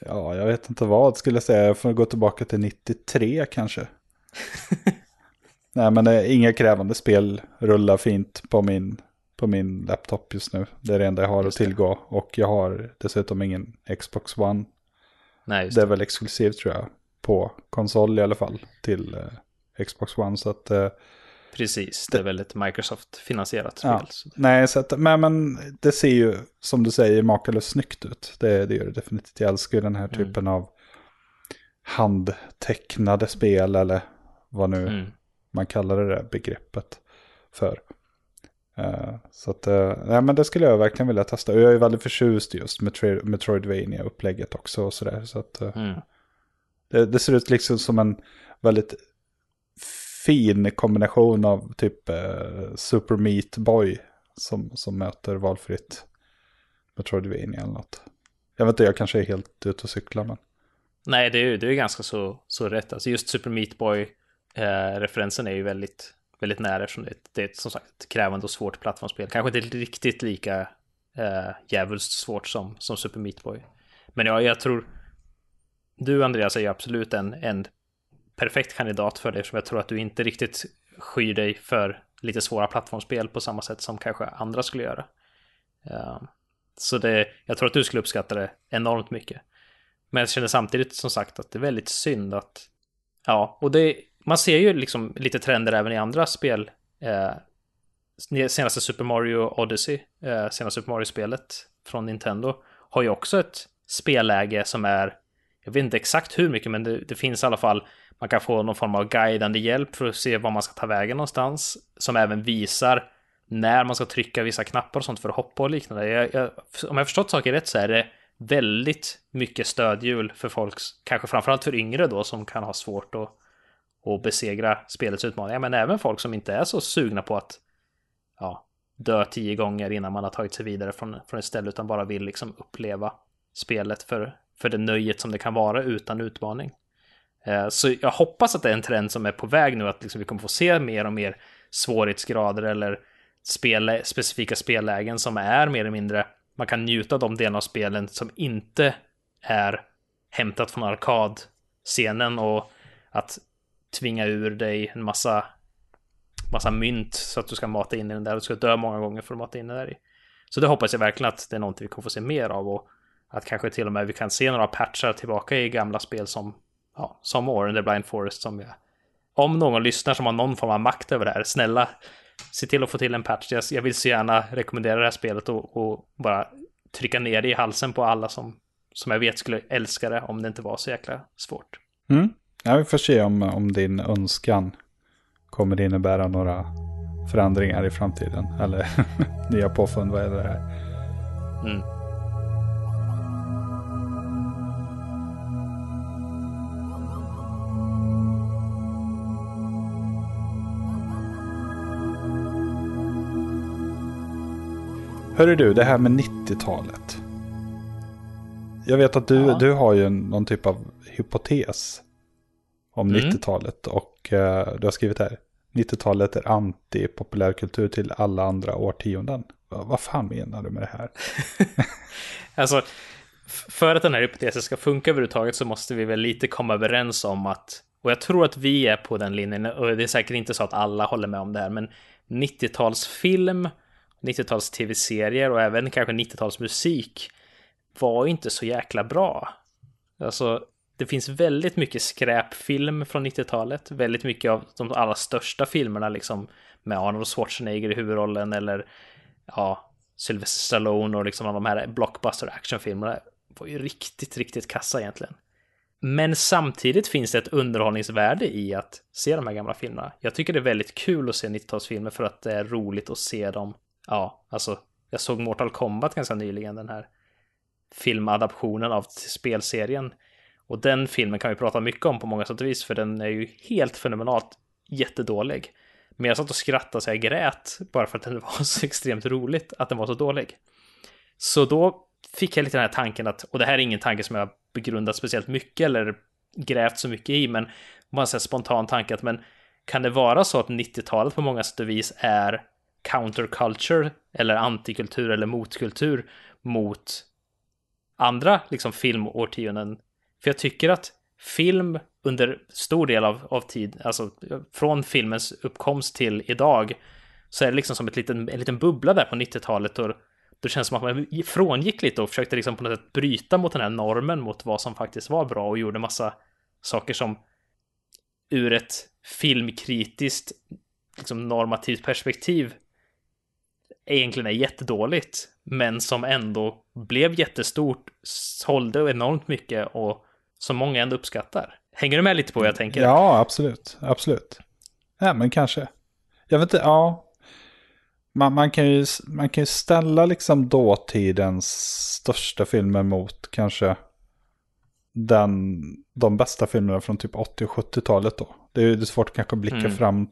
Speaker 2: ja, jag vet inte vad skulle jag säga. Jag får gå tillbaka till 93 kanske. [LAUGHS] Nej, men det är inga krävande spel rullar fint på min, på min laptop just nu. Det är det enda jag har att tillgå. Och jag har dessutom ingen Xbox One.
Speaker 1: Nej,
Speaker 2: Det
Speaker 1: det.
Speaker 2: är väl exklusivt tror jag. På konsol i alla fall. Till eh, Xbox One. Så att, eh,
Speaker 1: Precis, det är väl ett Microsoft-finansierat spel.
Speaker 2: Ja.
Speaker 1: så-
Speaker 2: nej, så att, men, men det ser ju som du säger makalöst snyggt ut. Det, det gör det definitivt. Jag älskar ju den här
Speaker 1: Mm.
Speaker 2: typen av handtecknade spel. Eller vad nu
Speaker 1: Mm.
Speaker 2: man kallar det där begreppet för. Eh, så att, uh, nej men det skulle jag verkligen vilja testa. Och jag är väldigt förtjust just med Metro- Metroidvania-upplägget också och sådär. Så att eh,
Speaker 1: Mm.
Speaker 2: det, det ser ut liksom som en väldigt fin kombination av typ eh, Super Meat Boy som, som möter valfritt Metroidvania eller något. Jag vet inte, jag kanske är helt ute och cyklar men.
Speaker 1: Nej, det är ju det är ganska så, så rätt. Alltså just Super Meat Boy-referensen eh, är ju väldigt, väldigt nära eftersom det är, ett- det är ett, som sagt ett krävande och svårt plattformsspel. Kanske inte riktigt lika eh, djävulskt svårt som, som Super Meat Boy. Men ja, jag tror du Andreas är ju absolut en, en perfekt kandidat för det eftersom jag tror att du inte riktigt skyr dig för lite svåra plattformsspel på samma sätt som kanske andra skulle göra. Eh, så det, jag tror att du skulle uppskatta det enormt mycket. Men jag känner samtidigt som sagt att det är väldigt synd att... Ja, och det... Man ser ju liksom lite trender även i andra spel. Eh, senaste Super Mario Odyssey, eh, senaste Super Mario-spelet från Nintendo, har ju också ett spelläge som är... Jag vet inte exakt hur mycket, men det, det finns i alla fall... Man kan få någon form av guidande hjälp för att se var man ska ta vägen någonstans. Som även visar när man ska trycka vissa knappar och sånt för att hoppa och liknande. Jag, jag, om jag förstått saker rätt så är det väldigt mycket stödhjul för folk, kanske framförallt för yngre då, som kan ha svårt att, att besegra spelets utmaningar. Men även folk som inte är så sugna på att ja, dö tio gånger innan man har tagit sig vidare från, från ett ställe, utan bara vill liksom uppleva spelet för, för det nöjet som det kan vara utan utmaning. Eh, så jag hoppas att det är en trend som är på väg nu, att liksom vi kommer få se mer och mer svårighetsgrader eller spel, specifika spellägen som är mer eller mindre, man kan njuta av de delar av spelen som inte är hämtat från arkadscenen och att tvinga ur dig en massa, massa mynt så att du ska mata in i den där och du ska dö många gånger för att mata in den där i. Så det hoppas jag verkligen att det är någonting vi kommer få se mer av och att kanske till och med vi kan se några patchar tillbaka i gamla spel som, ja, som Ori and the Blind Forest som jag om någon lyssnar som har någon form av makt över det här, snälla se till att få till en patch. Jag, jag vill så gärna rekommendera det här spelet och, och bara trycka ner det i halsen på alla som, som jag vet skulle älska det om det inte var så jäkla svårt.
Speaker 2: Mm. Ja, vi får se om, om din önskan kommer det innebära några förändringar i framtiden. Eller [LAUGHS] nya påfund vad är det här.
Speaker 1: Mm.
Speaker 2: Hörru du, det här med 90-talet. Jag vet att du,
Speaker 1: Ja.
Speaker 2: du har ju någon typ av hypotes om
Speaker 1: Mm.
Speaker 2: 90-talet. Och eh, du har skrivit här. 90-talet är anti-populärkultur till alla andra årtionden. Va- vad fan menar du med det här? [LAUGHS]
Speaker 1: Alltså, för att den här hypotesen ska funka överhuvudtaget så måste vi väl lite komma överens om att, och jag tror att vi är på den linjen, och det är säkert inte så att alla håller med om det här, men 90-talsfilm, 90-tals tv-serier och även kanske 90-talsmusik var inte så jäkla bra. Alltså, det finns väldigt mycket skräpfilm från 90-talet, väldigt mycket av de allra största filmerna liksom med Arnold Schwarzenegger i huvudrollen eller ja, Sylvester Stallone och liksom de här blockbuster actionfilmerna var ju riktigt, riktigt kassa egentligen. Men samtidigt finns det ett underhållningsvärde i att se de här gamla filmerna. Jag tycker det är väldigt kul att se 90-talsfilmer för att det är roligt att se dem. Ja, alltså, jag såg Mortal Kombat ganska nyligen, den här filmadaptionen av spelserien. Och den filmen kan vi prata mycket om på många sätt och vis, för den är ju helt fenomenalt jättedålig. Men jag satt och skrattade så jag grät bara för att den [LAUGHS] var så extremt roligt att den var så dålig. Så då fick jag lite den här tanken att, och det här är ingen tanke som jag begrundat speciellt mycket eller grävt så mycket i, men bara en spontan tanke att men kan det vara så att 90-talet på många sätt och vis är counterculture eller antikultur eller motkultur mot andra liksom filmårtionden? För jag tycker att film under stor del av, av tid, alltså från filmens uppkomst till idag, så är det liksom som ett liten, en liten bubbla där på 90-talet och då känns det som att man frångick lite och försökte liksom på något sätt bryta mot den här normen mot vad som faktiskt var bra och gjorde massa saker som ur ett filmkritiskt, liksom normativt perspektiv egentligen är jättedåligt, men som ändå blev jättestort, sålde enormt mycket och som många ändå uppskattar. Hänger du med lite på vad jag tänker?
Speaker 2: Ja, absolut. Absolut. Ja, men kanske. Jag vet inte, ja. Man, man, kan ju, man kan ju ställa liksom dåtidens största filmer mot kanske den, de bästa filmerna från typ 80 och 70-talet då. Det är, det är svårt kanske att blicka mm. fram.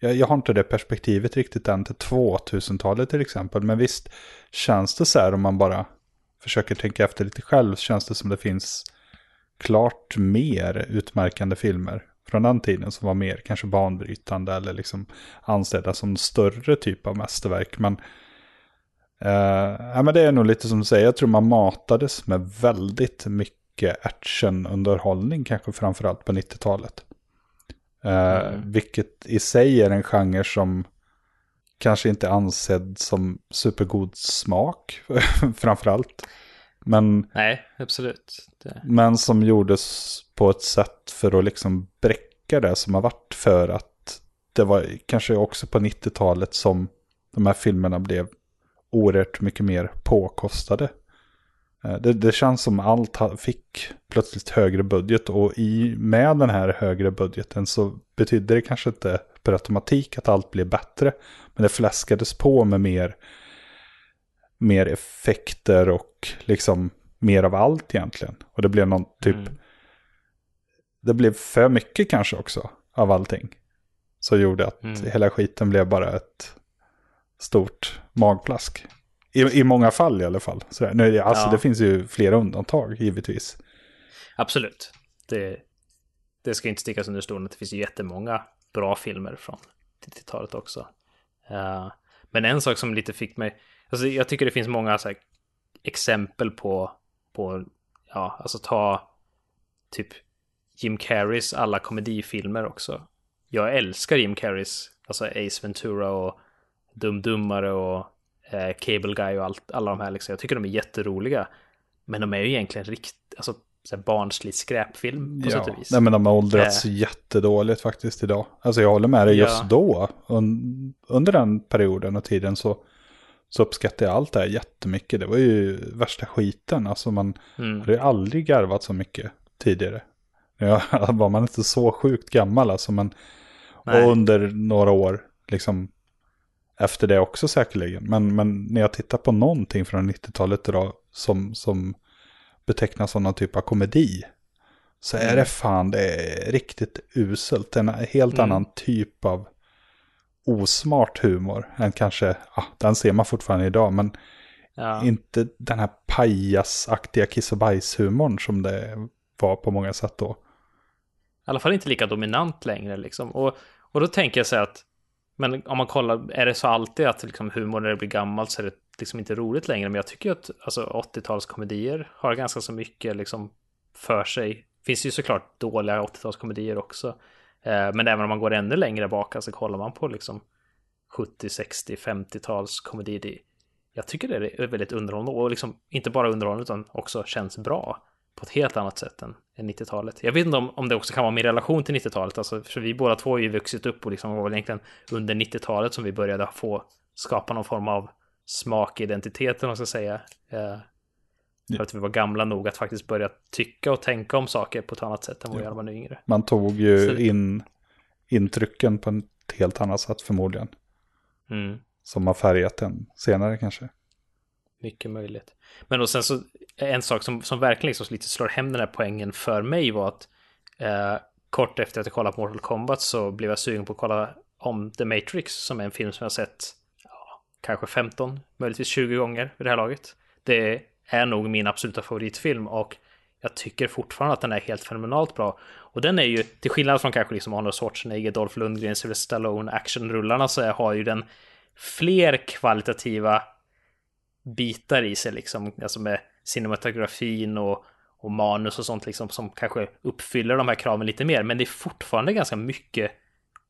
Speaker 2: jag, jag har inte det perspektivet riktigt än till 2000-talet till exempel. Men visst känns det så här om man bara försöker tänka efter lite själv. Känns det som det finns klart mer utmärkande filmer från den tiden som var mer kanske banbrytande eller liksom ansedda som större typ av mästerverk. Men, eh, ja, men det är nog lite som du säger, jag tror man matades med väldigt mycket actionunderhållning kanske framförallt på 90-talet. Eh, mm. Vilket i sig är en genre som kanske inte är ansedd som supergod smak [LAUGHS] framförallt. Men,
Speaker 1: Nej, absolut.
Speaker 2: Det. Men som gjordes på ett sätt för att liksom bräcka det som har varit för att det var kanske också på 90-talet som de här filmerna blev oerhört mycket mer påkostade. Eh, det, det, känns som allt fick plötsligt högre budget och i, med den här högre budgeten så betydde det kanske inte per automatik att allt blev bättre. Men det fläskades på med mer, mer effekter och liksom mer av allt egentligen. Och det blev någon typ... Mm. Det blev för mycket kanske också av allting. Så gjorde att mm. hela skiten blev bara ett stort magplask. I, I många fall i alla fall. Sådär. Nu, alltså, ja. Det finns ju flera undantag givetvis.
Speaker 1: Absolut. Det, det ska inte stickas under stolen att det finns jättemånga bra filmer från 90-talet också. Uh, men en sak som lite fick mig, alltså jag tycker det finns många så exempel på, på, ja, alltså ta typ Jim Carreys alla komedifilmer också. Jag älskar Jim Carreys, alltså Ace Ventura och Dum Dummare och eh, Cable Guy och allt, alla de här liksom. Jag tycker de är jätteroliga. Men de är ju egentligen rikt, alltså så barnslig skräpfilm på ja, sätt och vis.
Speaker 2: Nej men de har åldrats äh. jättedåligt faktiskt idag. Alltså jag håller med dig just ja. då. Un under den perioden och tiden så, så uppskattade jag allt det här jättemycket. Det var ju värsta skiten. Alltså man mm. hade ju aldrig garvat så mycket tidigare. Ja, [LAUGHS] var man inte så sjukt gammal alltså. Men, och under några år liksom efter det också säkerligen. Men, men när jag tittar på någonting från 90-talet idag som, som betecknas som någon typ av komedi. Så är det mm. fan, det är riktigt uselt. En helt mm. annan typ av osmart humor än kanske, ah, den ser man fortfarande idag, men ja. inte den här pajasaktiga kiss och bajs-humorn som det var på många sätt då.
Speaker 1: I alla fall inte lika dominant längre liksom. Och, och då tänker jag så att men om man kollar, är det så alltid att liksom humor när det blir gammalt så är det liksom inte roligt längre? Men jag tycker att alltså, 80-talskomedier har ganska så mycket liksom för sig. Finns ju såklart dåliga 80-talskomedier också. Eh, men även om man går ännu längre bak, alltså kollar man på liksom 70, 60, 50-tals komedi. Jag tycker det är väldigt underhållande och liksom inte bara underhållande utan också känns bra på ett helt annat sätt än, än 90-talet. Jag vet inte om, om det också kan vara min relation till 90-talet, alltså, för vi båda två har ju vuxit upp och liksom var väl egentligen under 90-talet som vi började få skapa någon form av smakidentitet, om man ska säga. Eh, för att vi var gamla nog att faktiskt börja tycka och tänka om saker på ett annat sätt än vad ja. vi var yngre.
Speaker 2: Man tog ju Så... in intrycken på ett helt annat sätt förmodligen. Mm. Som har färgat den senare kanske.
Speaker 1: Mycket möjligt. Men och sen så en sak som, som verkligen liksom lite slår hem den här poängen för mig var att eh, kort efter att jag kollat på Mortal Kombat så blev jag sugen på att kolla om The Matrix som är en film som jag sett ja, kanske 15, möjligtvis 20 gånger vid det här laget. Det är nog min absoluta favoritfilm och jag tycker fortfarande att den är helt fenomenalt bra. Och den är ju, till skillnad från kanske liksom Arnold Schwarzenegger, Dolph Lundgren, Sylvester Stallone, actionrullarna så har ju den fler kvalitativa bitar i sig liksom, alltså med cinematografin och, och manus och sånt liksom som kanske uppfyller de här kraven lite mer. Men det är fortfarande ganska mycket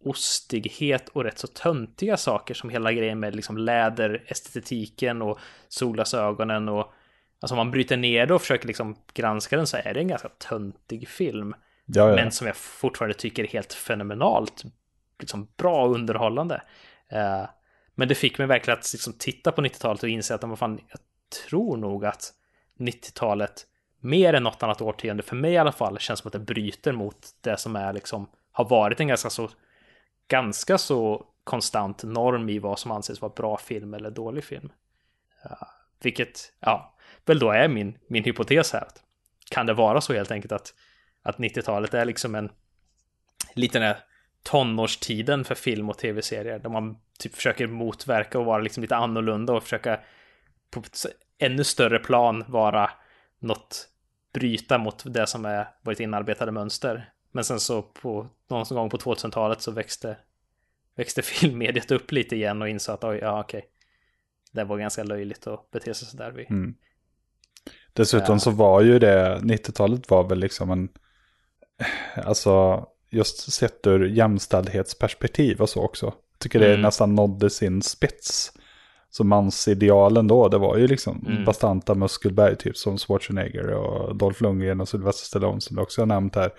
Speaker 1: ostighet och rätt så töntiga saker som hela grejen med liksom läderestetiken och solglasögonen och alltså om man bryter ner det och försöker liksom granska den så är det en ganska töntig film.
Speaker 2: Ja, ja.
Speaker 1: Men som jag fortfarande tycker är helt fenomenalt liksom bra och underhållande. Uh, men det fick mig verkligen att liksom titta på 90-talet och inse att fan, jag tror nog att 90-talet mer än något annat årtionde, för mig i alla fall, känns som att det bryter mot det som är liksom har varit en ganska så ganska så konstant norm i vad som anses vara bra film eller dålig film. Uh, vilket, ja, väl då är min, min hypotes här. Kan det vara så helt enkelt att, att 90-talet är liksom en liten tonårstiden för film och tv-serier där man typ försöker motverka och vara liksom lite annorlunda och försöka på ännu större plan vara något bryta mot det som är varit inarbetade mönster. Men sen så på någon gång på 2000-talet så växte, växte [LAUGHS] filmmediet upp lite igen och insåg att oj, ja okej. Det var ganska löjligt att bete sig sådär. Vi.
Speaker 2: Mm. Dessutom ja. så var ju det, 90-talet var väl liksom en, alltså just sett ur jämställdhetsperspektiv och så också. Jag tycker det mm. nästan nådde sin spets. Så mansidealen då, det var ju liksom mm. bastanta muskelberg typ som Schwarzenegger och Dolph Lundgren och Sylvester Stallone som du också har nämnt här.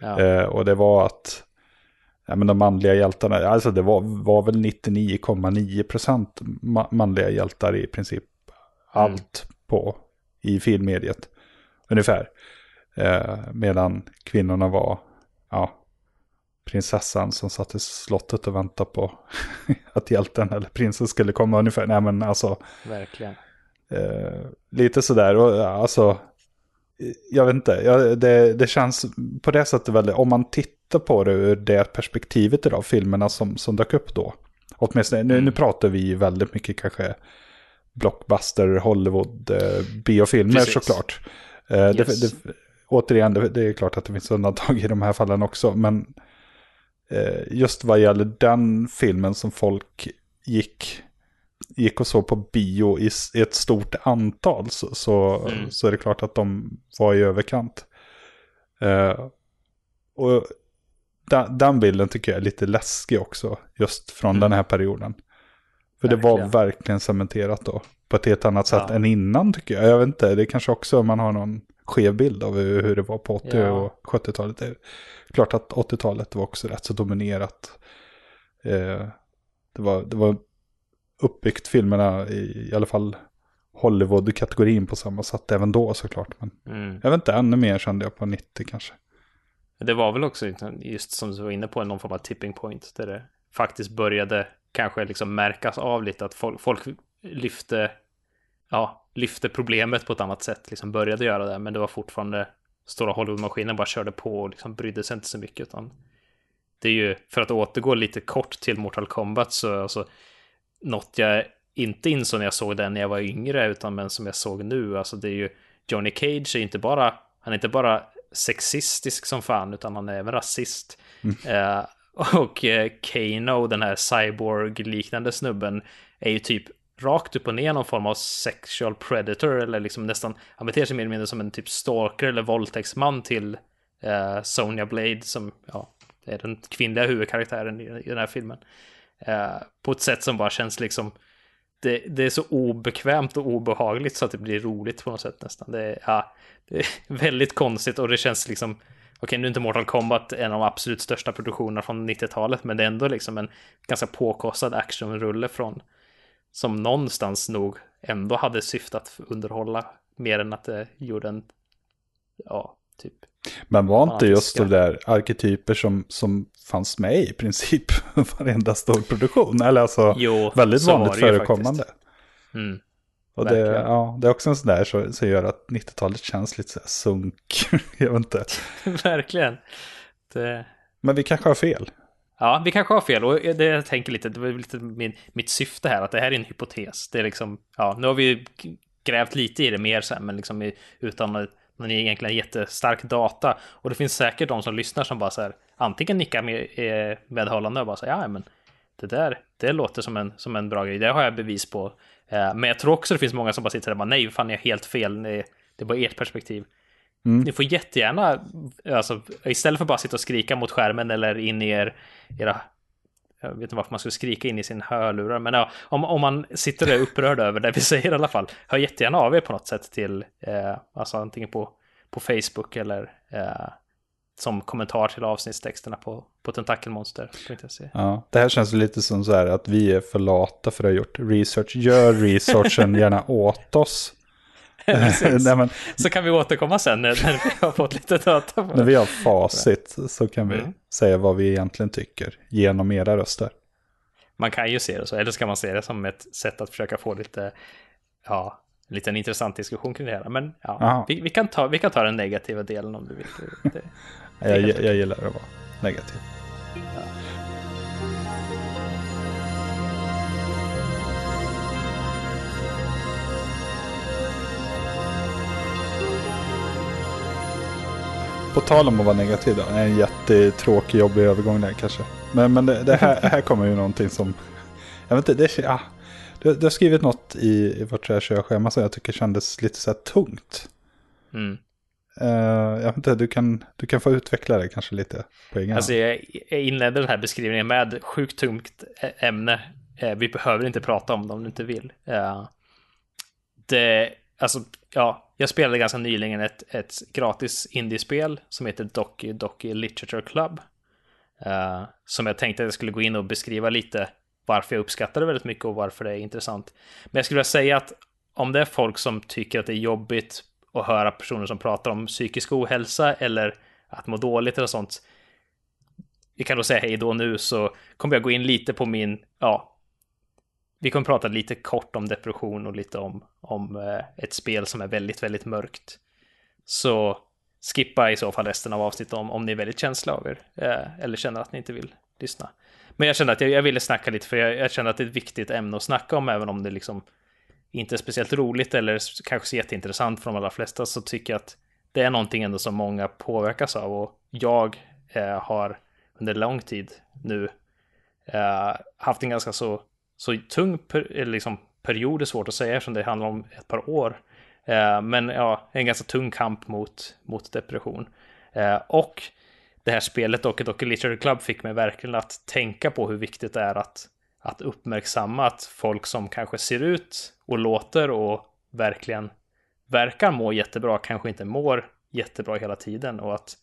Speaker 2: Ja. Eh, och det var att ja, men de manliga hjältarna, alltså det var, var väl 99,9% manliga hjältar i princip mm. allt på i filmmediet. Ungefär. Eh, medan kvinnorna var, ja, prinsessan som satt i slottet och väntade på [LAUGHS] att hjälten eller prinsen skulle komma ungefär. Nej men alltså.
Speaker 1: Verkligen.
Speaker 2: Eh, lite sådär och alltså. Jag vet inte, jag, det, det känns på det sättet väldigt, om man tittar på det ur det perspektivet idag, filmerna som, som dök upp då. Åtminstone, mm. nu, nu pratar vi väldigt mycket kanske blockbuster, Hollywood, eh, biofilmer Precis. såklart. Eh, yes. det, det, återigen, det, det, är klart att det finns undantag i de här fallen också, men just vad gäller den filmen som folk gick, gick och såg på bio i, ett stort antal så, så, mm. så, är det klart att de var i överkant. Uh, och den, den, bilden tycker jag är lite läskig också, just från mm. den här perioden. För verkligen. det var verkligen cementerat då, på ett helt annat sätt ja. än innan tycker jag. Jag vet inte, det kanske också man har någon skev bild av hur det var på 80 ja. och 70-talet. Det är klart att 80-talet var också rätt så dominerat. Eh, det, var, det var uppbyggt filmerna i, i alla fall Hollywood-kategorin på samma sätt även då såklart. Men mm. jag vet inte, ännu mer kände jag på 90 kanske.
Speaker 1: Det var väl också just som du var inne på någon form av tipping point där det faktiskt började kanske liksom märkas av lite att folk, folk lyfte ja, lyfte problemet på ett annat sätt, liksom började göra det, men det var fortfarande stora Hollywood-maskinen bara körde på och liksom brydde sig inte så mycket, utan det är ju, för att återgå lite kort till Mortal Kombat, så alltså något jag inte insåg när jag såg den när jag var yngre, utan men som jag såg nu, alltså det är ju Johnny Cage är inte bara, han är inte bara sexistisk som fan, utan han är även rasist. Mm. Eh, och eh, Kano, den här cyborg-liknande snubben, är ju typ rakt upp och ner någon form av sexual predator eller liksom nästan, han beter sig mer eller mindre som en typ stalker eller våldtäktsman till eh, Sonja Blade som, ja, är den kvinnliga huvudkaraktären i, i den här filmen. Eh, på ett sätt som bara känns liksom, det, det, är så obekvämt och obehagligt så att det blir roligt på något sätt nästan. Det, ja, det är [LAUGHS] väldigt konstigt och det känns liksom, okej okay, nu är inte Mortal Kombat en av de absolut största produktionerna från 90-talet, men det är ändå liksom en ganska påkostad actionrulle från som någonstans nog ändå hade syftat underhålla mer än att det gjorde en, ja, typ.
Speaker 2: Men var inte just de där arketyper som, som fanns med i princip [LAUGHS] varenda stor produktion? Eller alltså
Speaker 1: jo,
Speaker 2: väldigt vanligt förekommande.
Speaker 1: Mm,
Speaker 2: och det, ja, det är också en sån där som, som gör att 90-talet känns lite så här sunk. [LAUGHS] Jag vet inte. [LAUGHS]
Speaker 1: verkligen. Det...
Speaker 2: Men vi kanske har fel.
Speaker 1: Ja, vi kanske har fel och det jag tänker lite, det var lite min, mitt syfte här, att det här är en hypotes. Det är liksom, ja, nu har vi grävt lite i det mer sen, men liksom utan någon egentligen jättestark data. Och det finns säkert de som lyssnar som bara så här, antingen nickar med, eh, medhållande och bara så här, ja men det där, det låter som en, som en bra grej, det har jag bevis på. Eh, men jag tror också det finns många som bara sitter där och bara, nej, fan, jag är helt fel, det är bara ert perspektiv.
Speaker 2: Mm.
Speaker 1: Ni får jättegärna, alltså, istället för bara sitta och skrika mot skärmen eller in i er, era jag vet inte varför man skulle skrika in i sin hörlurar, men ja, om, om man sitter där upprörd [LAUGHS] över det vi säger i alla fall, hör jättegärna av er på något sätt till, eh, alltså antingen på, på Facebook eller eh, som kommentar till avsnittstexterna på, på tentakelmonster.se.
Speaker 2: Ja, det här känns lite som så här att vi är för lata för att ha gjort research. Gör researchen [LAUGHS] gärna åt oss. [LAUGHS] Nej, men,
Speaker 1: Så kan vi återkomma sen när, vi har fått lite data. På
Speaker 2: när vi har facit så kan vi
Speaker 1: Mm.
Speaker 2: säga vad vi egentligen tycker genom era röster.
Speaker 1: Man kan ju se det så, eller ska man se det som ett sätt att försöka få lite, ja, en liten intressant diskussion kring det här. Men ja,
Speaker 2: Ja.
Speaker 1: vi, vi, kan ta, vi kan ta den negativa delen om du vill. Det, det, [LAUGHS]
Speaker 2: Jag,
Speaker 1: helt
Speaker 2: jag gillar att vara negativ. På tal om att vara negativ då, en jättetråkig, jobbig övergång där kanske. Men, men det, det här, här kommer ju någonting som, jag vet inte, det, ja, du, du har skrivit något i, i vårt körschema som jag tycker kändes lite så här tungt.
Speaker 1: mm.
Speaker 2: Uh, jag vet inte, du kan, du kan få utveckla det kanske lite på egen
Speaker 1: Alltså jag, jag inledde den här beskrivningen med sjukt tungt ämne. Eh, Vi behöver inte prata om det om du inte vill. Eh, Det, alltså, ja, jag spelade ganska nyligen ett, ett gratis indiespel som heter Doki Doki Literature Club. Uh, Som jag tänkte att jag skulle gå in och beskriva lite varför jag uppskattar det väldigt mycket och varför det är intressant. Men jag skulle vilja säga att om det är folk som tycker att det är jobbigt att höra personer som pratar om psykisk ohälsa eller att må dåligt eller sånt. Vi kan då säga hej då nu så kommer jag gå in lite på min, ja, vi kommer prata lite kort om depression och lite om, om eh, ett spel som är väldigt, väldigt mörkt. Så skippa i så fall resten av avsnittet om, om ni är väldigt känsliga av er eh, eller känner att ni inte vill lyssna. Men jag kände att jag, jag ville snacka lite för jag, jag känner att det är ett viktigt ämne att snacka om även om det liksom inte är speciellt roligt eller kanske så jätteintressant för de allra flesta så tycker jag att det är någonting ändå som många påverkas av och jag eh, har under lång tid nu eh, haft en ganska så, så tung per, eh, liksom period, är svårt att säga eftersom det handlar om ett par år. Eh, men ja, en ganska tung kamp mot, mot depression. Eh, och det här spelet och Doki Literature Club fick mig verkligen att tänka på hur viktigt det är att, att uppmärksamma att folk som kanske ser ut och låter och verkligen verkar må jättebra kanske inte mår jättebra hela tiden och att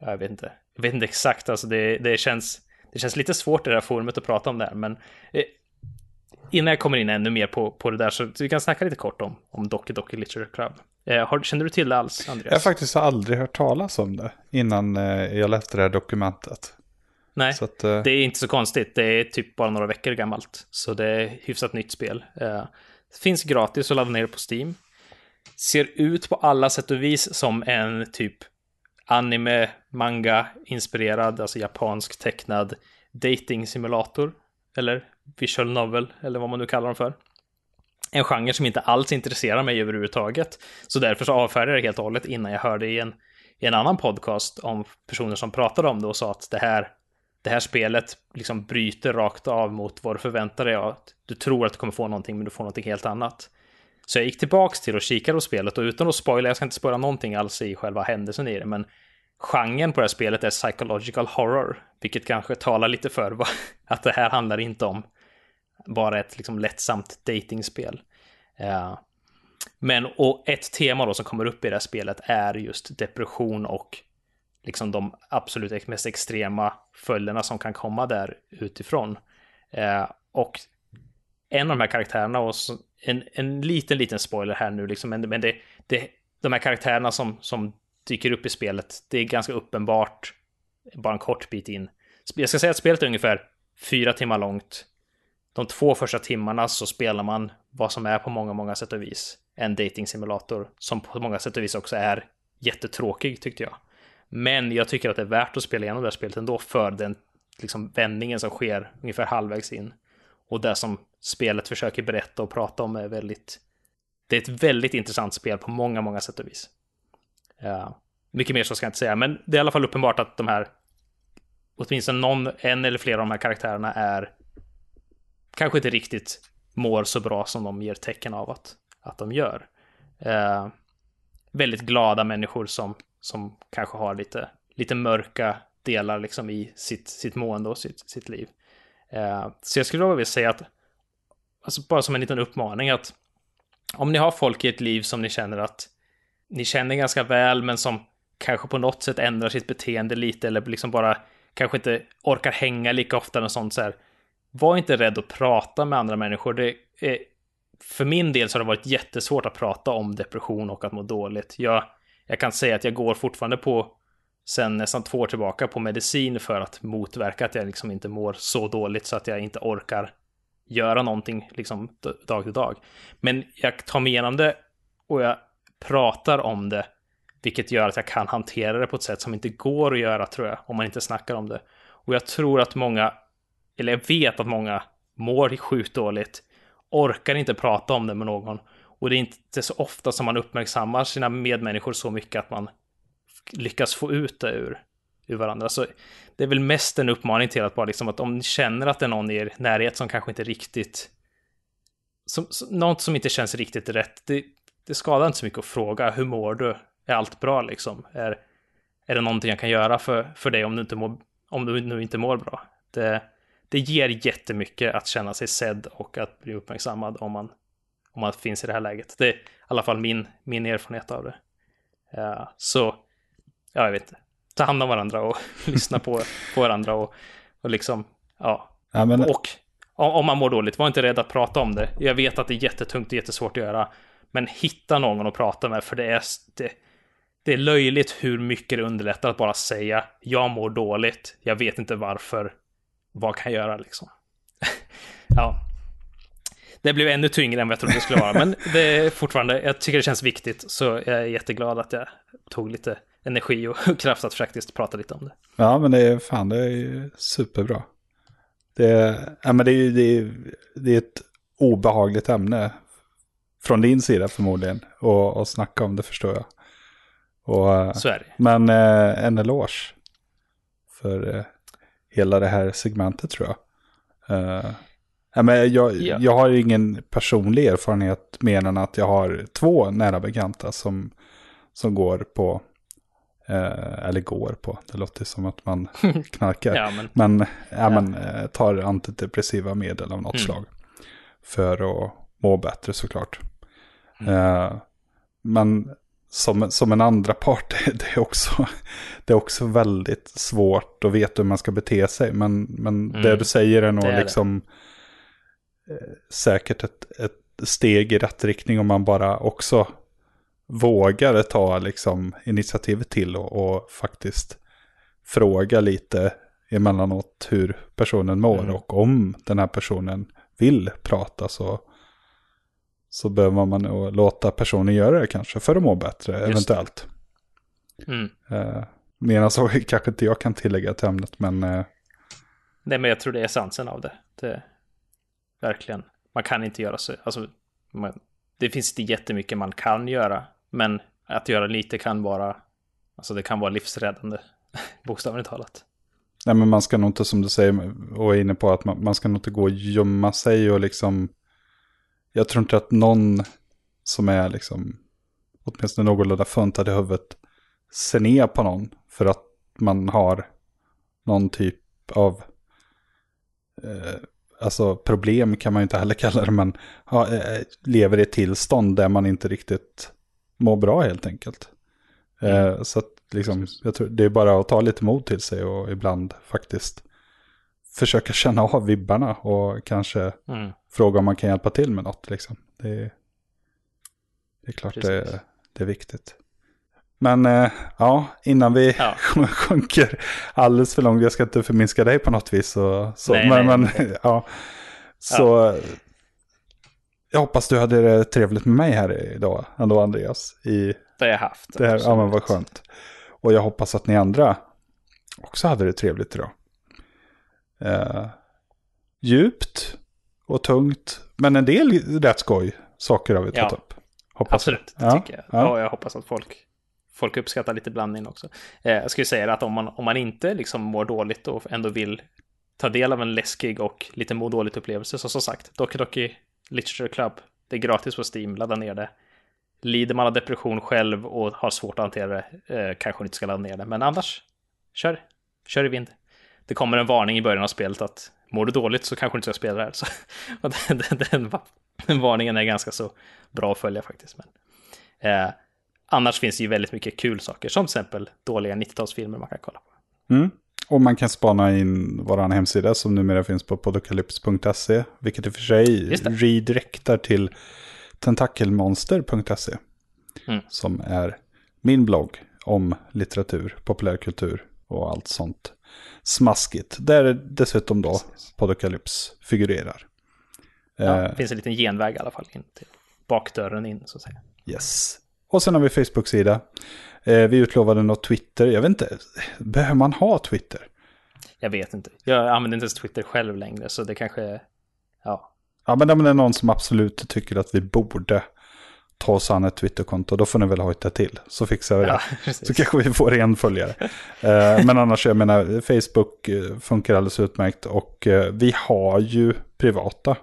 Speaker 1: jag vet inte, jag vet inte exakt, alltså det, det, känns, det känns lite svårt i det här forumet att prata om det här, men eh, innan jag kommer in ännu mer på, på det där så vi kan snacka lite kort om, om Doki Doki Literature Club. Eh, har, känner du till det alls, Andreas?
Speaker 2: Jag har faktiskt aldrig hört talas om det innan eh, jag läste det här dokumentet.
Speaker 1: Nej,
Speaker 2: Så att, eh,
Speaker 1: det är inte så konstigt. Det är typ bara några veckor gammalt. Så det är hyfsat nytt spel. Eh, finns gratis att ladda ner på Steam. Ser ut på alla sätt och vis som en typ anime, manga inspirerad, alltså japansk tecknad dating simulator. Eller visual novel, eller vad man nu kallar dem för. En genre som inte alls intresserar mig överhuvudtaget. Så därför så avfärdade jag det helt och hållet innan jag hörde i en, i en annan podcast om personer som pratade om det och sa att det här, det här spelet liksom bryter rakt av mot vad du förväntar dig. Du tror att du kommer få någonting, men du får någonting helt annat. Så jag gick tillbaks till och kikade på spelet och utan att spoila, jag ska inte spoila någonting alls i själva händelsen i det, men genren på det här spelet är psychological horror, vilket kanske talar lite för [LAUGHS] att det här handlar inte om bara ett liksom lättsamt datingspel. Eh, men och ett tema då som kommer upp i det här spelet är just depression och liksom de absolut mest extrema följderna som kan komma där utifrån. Eh, och en av de här karaktärerna, och en, en liten, liten spoiler här nu, liksom, men, men det, det, de här karaktärerna som, som dyker upp i spelet, det är ganska uppenbart bara en kort bit in. Jag ska säga att spelet är ungefär fyra timmar långt. De två första timmarna så spelar man vad som är på många, många sätt och vis en dating simulator som på många sätt och vis också är jättetråkig tyckte jag. Men jag tycker att det är värt att spela igenom det här spelet ändå för den liksom, vändningen som sker ungefär halvvägs in. Och det som spelet försöker berätta och prata om är väldigt... Det är ett väldigt intressant spel på många, många sätt och vis. Ja, mycket mer så ska jag inte säga, men det är i alla fall uppenbart att de här åtminstone någon, en eller flera av de här karaktärerna är kanske inte riktigt mår så bra som de ger tecken av att, att de gör. Eh, väldigt glada människor som, som kanske har lite, lite mörka delar liksom i sitt, sitt mående och sitt, sitt liv. Eh, så jag skulle vilja säga att, alltså bara som en liten uppmaning att om ni har folk i ett liv som ni känner att ni känner ganska väl, men som kanske på något sätt ändrar sitt beteende lite eller liksom bara kanske inte orkar hänga lika ofta och sånt så här. Var inte rädd att prata med andra människor. Det är, för min del så har det varit jättesvårt att prata om depression och att må dåligt. Jag, jag kan säga att jag går fortfarande på sen nästan två år tillbaka på medicin för att motverka att jag liksom inte mår så dåligt så att jag inte orkar göra någonting liksom dag till dag. Men jag tar mig igenom det och jag pratar om det, vilket gör att jag kan hantera det på ett sätt som inte går att göra tror jag, om man inte snackar om det. Och jag tror att många, eller jag vet att många mår sjukt dåligt, orkar inte prata om det med någon. Och det är inte så ofta som man uppmärksammar sina medmänniskor så mycket att man lyckas få ut det ur, ur varandra. Så det är väl mest en uppmaning till att bara liksom att om ni känner att det är någon i er närhet som kanske inte riktigt, som, något som inte känns riktigt rätt, det, det skadar inte så mycket att fråga, hur mår du? Är allt bra liksom? Är, är det någonting jag kan göra för, för dig om du, inte mår, om du nu inte mår bra? Det, det ger jättemycket att känna sig sedd och att bli uppmärksammad om man, om man finns i det här läget. Det är i alla fall min, min erfarenhet av det. Uh, så ja, jag vet inte, ta hand om varandra och [LAUGHS] lyssna på, på varandra och, och liksom, ja. ja men... Och om man mår dåligt, var inte rädd att prata om det. Jag vet att det är jättetungt och jättesvårt att göra. Men hitta någon att prata med, för det är, det, det är löjligt hur mycket det underlättar att bara säga jag mår dåligt, jag vet inte varför, vad kan jag göra liksom? [LAUGHS] ja. Det blev ännu tyngre än vad jag trodde det skulle vara, men det är fortfarande, jag tycker det känns viktigt, så jag är jätteglad att jag tog lite energi och [LAUGHS] kraft att faktiskt prata lite om det.
Speaker 2: Ja, men det är fan, det är superbra. Det, ja, men det, är, det, är, det är ett obehagligt ämne från din sida förmodligen. Och, och snacka om det förstår jag. Och,
Speaker 1: Så är det.
Speaker 2: Men eh, en eloge för eh, hela det här segmentet tror jag. Uh, ja, men jag, ja. jag har ingen personlig erfarenhet mer än att jag har två nära bekanta som, som går på Eh, eller går på. Det låter som att man [LAUGHS] knarkar. ja, men men, ja, ja. men eh, tar antidepressiva medel av något mm. slag. För att må bättre såklart. Mm. Eh, men som, som en andra part, [LAUGHS] det är, också, det är också väldigt svårt att veta hur man ska bete sig. Men, men mm. det du säger är nog är liksom eh, säkert ett, ett steg i rätt riktning om man bara också vågar ta liksom initiativet till och, och faktiskt fråga lite emellanåt hur personen mår mm. och om den här personen vill prata så, så behöver man nog låta personen göra det kanske för att må bättre Just eventuellt. Mm. Eh, Medan så [LAUGHS] kanske inte jag kan tillägga till ämnet men... Eh...
Speaker 1: Nej men jag tror det är essensen av det. det. Verkligen. Man kan inte göra så. Alltså, man, det finns inte jättemycket man kan göra men att göra lite kan vara, alltså det kan vara livsräddande, [LAUGHS] bokstavligt talat.
Speaker 2: Nej men man ska nog inte som du säger och är inne på att man, man ska nog inte gå och gömma sig och liksom. Jag tror inte att någon som är liksom åtminstone någorlunda funtad i huvudet ser ner på någon för att man har någon typ av eh, alltså problem kan man ju inte heller kalla det, men ha, eh, lever i ett tillstånd där man inte riktigt må bra helt enkelt. Mm. Eh, så att liksom, jag tror det är bara att ta lite mod till sig och ibland faktiskt försöka [LAUGHS] känna av vibbarna och kanske mm. fråga om man kan hjälpa till med något. Liksom. Det, är, det är klart det, det, är viktigt. Men eh, ja, innan vi ja. [LAUGHS] sjunker alldeles för långt, jag ska inte förminska dig på något vis. Så, så, nej, men, nej, men [LAUGHS] ja, så ja jag hoppas du hade det trevligt med mig här idag ändå Andreas. I
Speaker 1: det har jag haft.
Speaker 2: Det här, ja men vad skönt. Och jag hoppas att ni andra också hade det trevligt idag. Eh, djupt och tungt, men en del rätt skoj saker har vi tagit ja, upp.
Speaker 1: Hoppas absolut, det ja, tycker jag. Ja. Och jag hoppas att folk, folk uppskattar lite blandning också. Eh, jag skulle säga att om man, om man inte liksom mår dåligt och ändå vill ta del av en läskig och lite må dåligt upplevelse, så som sagt, Doki Doki Literature Club. Det är gratis på Steam, ladda ner det. lider man av depression själv och har svårt att hantera det, eh, kanske inte ska ladda ner det. Men annars, kör. Kör i vind. Det kommer en varning i början av spelet att mår du dåligt så kanske du inte ska spela det här. Så, [LAUGHS] den, den, den, den, varningen är ganska så bra att följa faktiskt. Men, eh, annars finns det ju väldigt mycket kul saker, som till exempel dåliga 90-talsfilmer man kan kolla på.
Speaker 2: Mm. Och man kan spana in vår hemsida som numera finns på podokalyps.se, vilket i och för sig redirektar till tentakelmonster.se. Mm. Som är min blogg om litteratur, populärkultur och allt sånt smaskigt. Där dessutom då Podokalyps figurerar.
Speaker 1: Ja, det eh, finns en liten genväg i alla fall in till bakdörren in så att säga.
Speaker 2: Yes. Och sen har vi Facebook-sida. Eh, vi utlovade något Twitter. Jag vet inte, behöver man ha Twitter?
Speaker 1: Jag vet inte. Jag använder inte ens Twitter själv längre, så det kanske, ja.
Speaker 2: Ja, men det är någon som absolut tycker att vi borde ta oss an ett Twitterkonto, då får ni väl hojta till. Så fixar vi det. Ja, [LAUGHS] så kanske vi får en följare. Eh, men annars, jag menar, Facebook eh, funkar alldeles utmärkt. Och vi har ju privata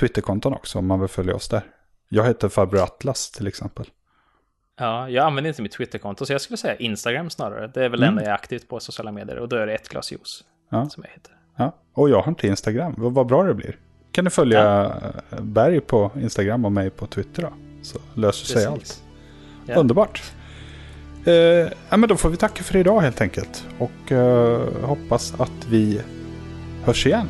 Speaker 2: Twitterkonton också, om man vill följa oss där. Jag heter Farbror Atlas till exempel.
Speaker 1: Ja, jag använder inte mitt Twitterkonto, så jag skulle säga Instagram snarare. Det är väl det mm. enda jag är aktivt på sociala medier. Och då är det ett glas juice
Speaker 2: ja.
Speaker 1: som jag heter.
Speaker 2: Ja, och jag har inte Instagram. Vad bra det blir. Kan du följa ja. Berg på Instagram och mig på Twitter då? Så löser sig allt. Ja. Underbart. Eh, ja, men då får vi tacka för idag helt enkelt. Och eh, hoppas att vi hörs igen.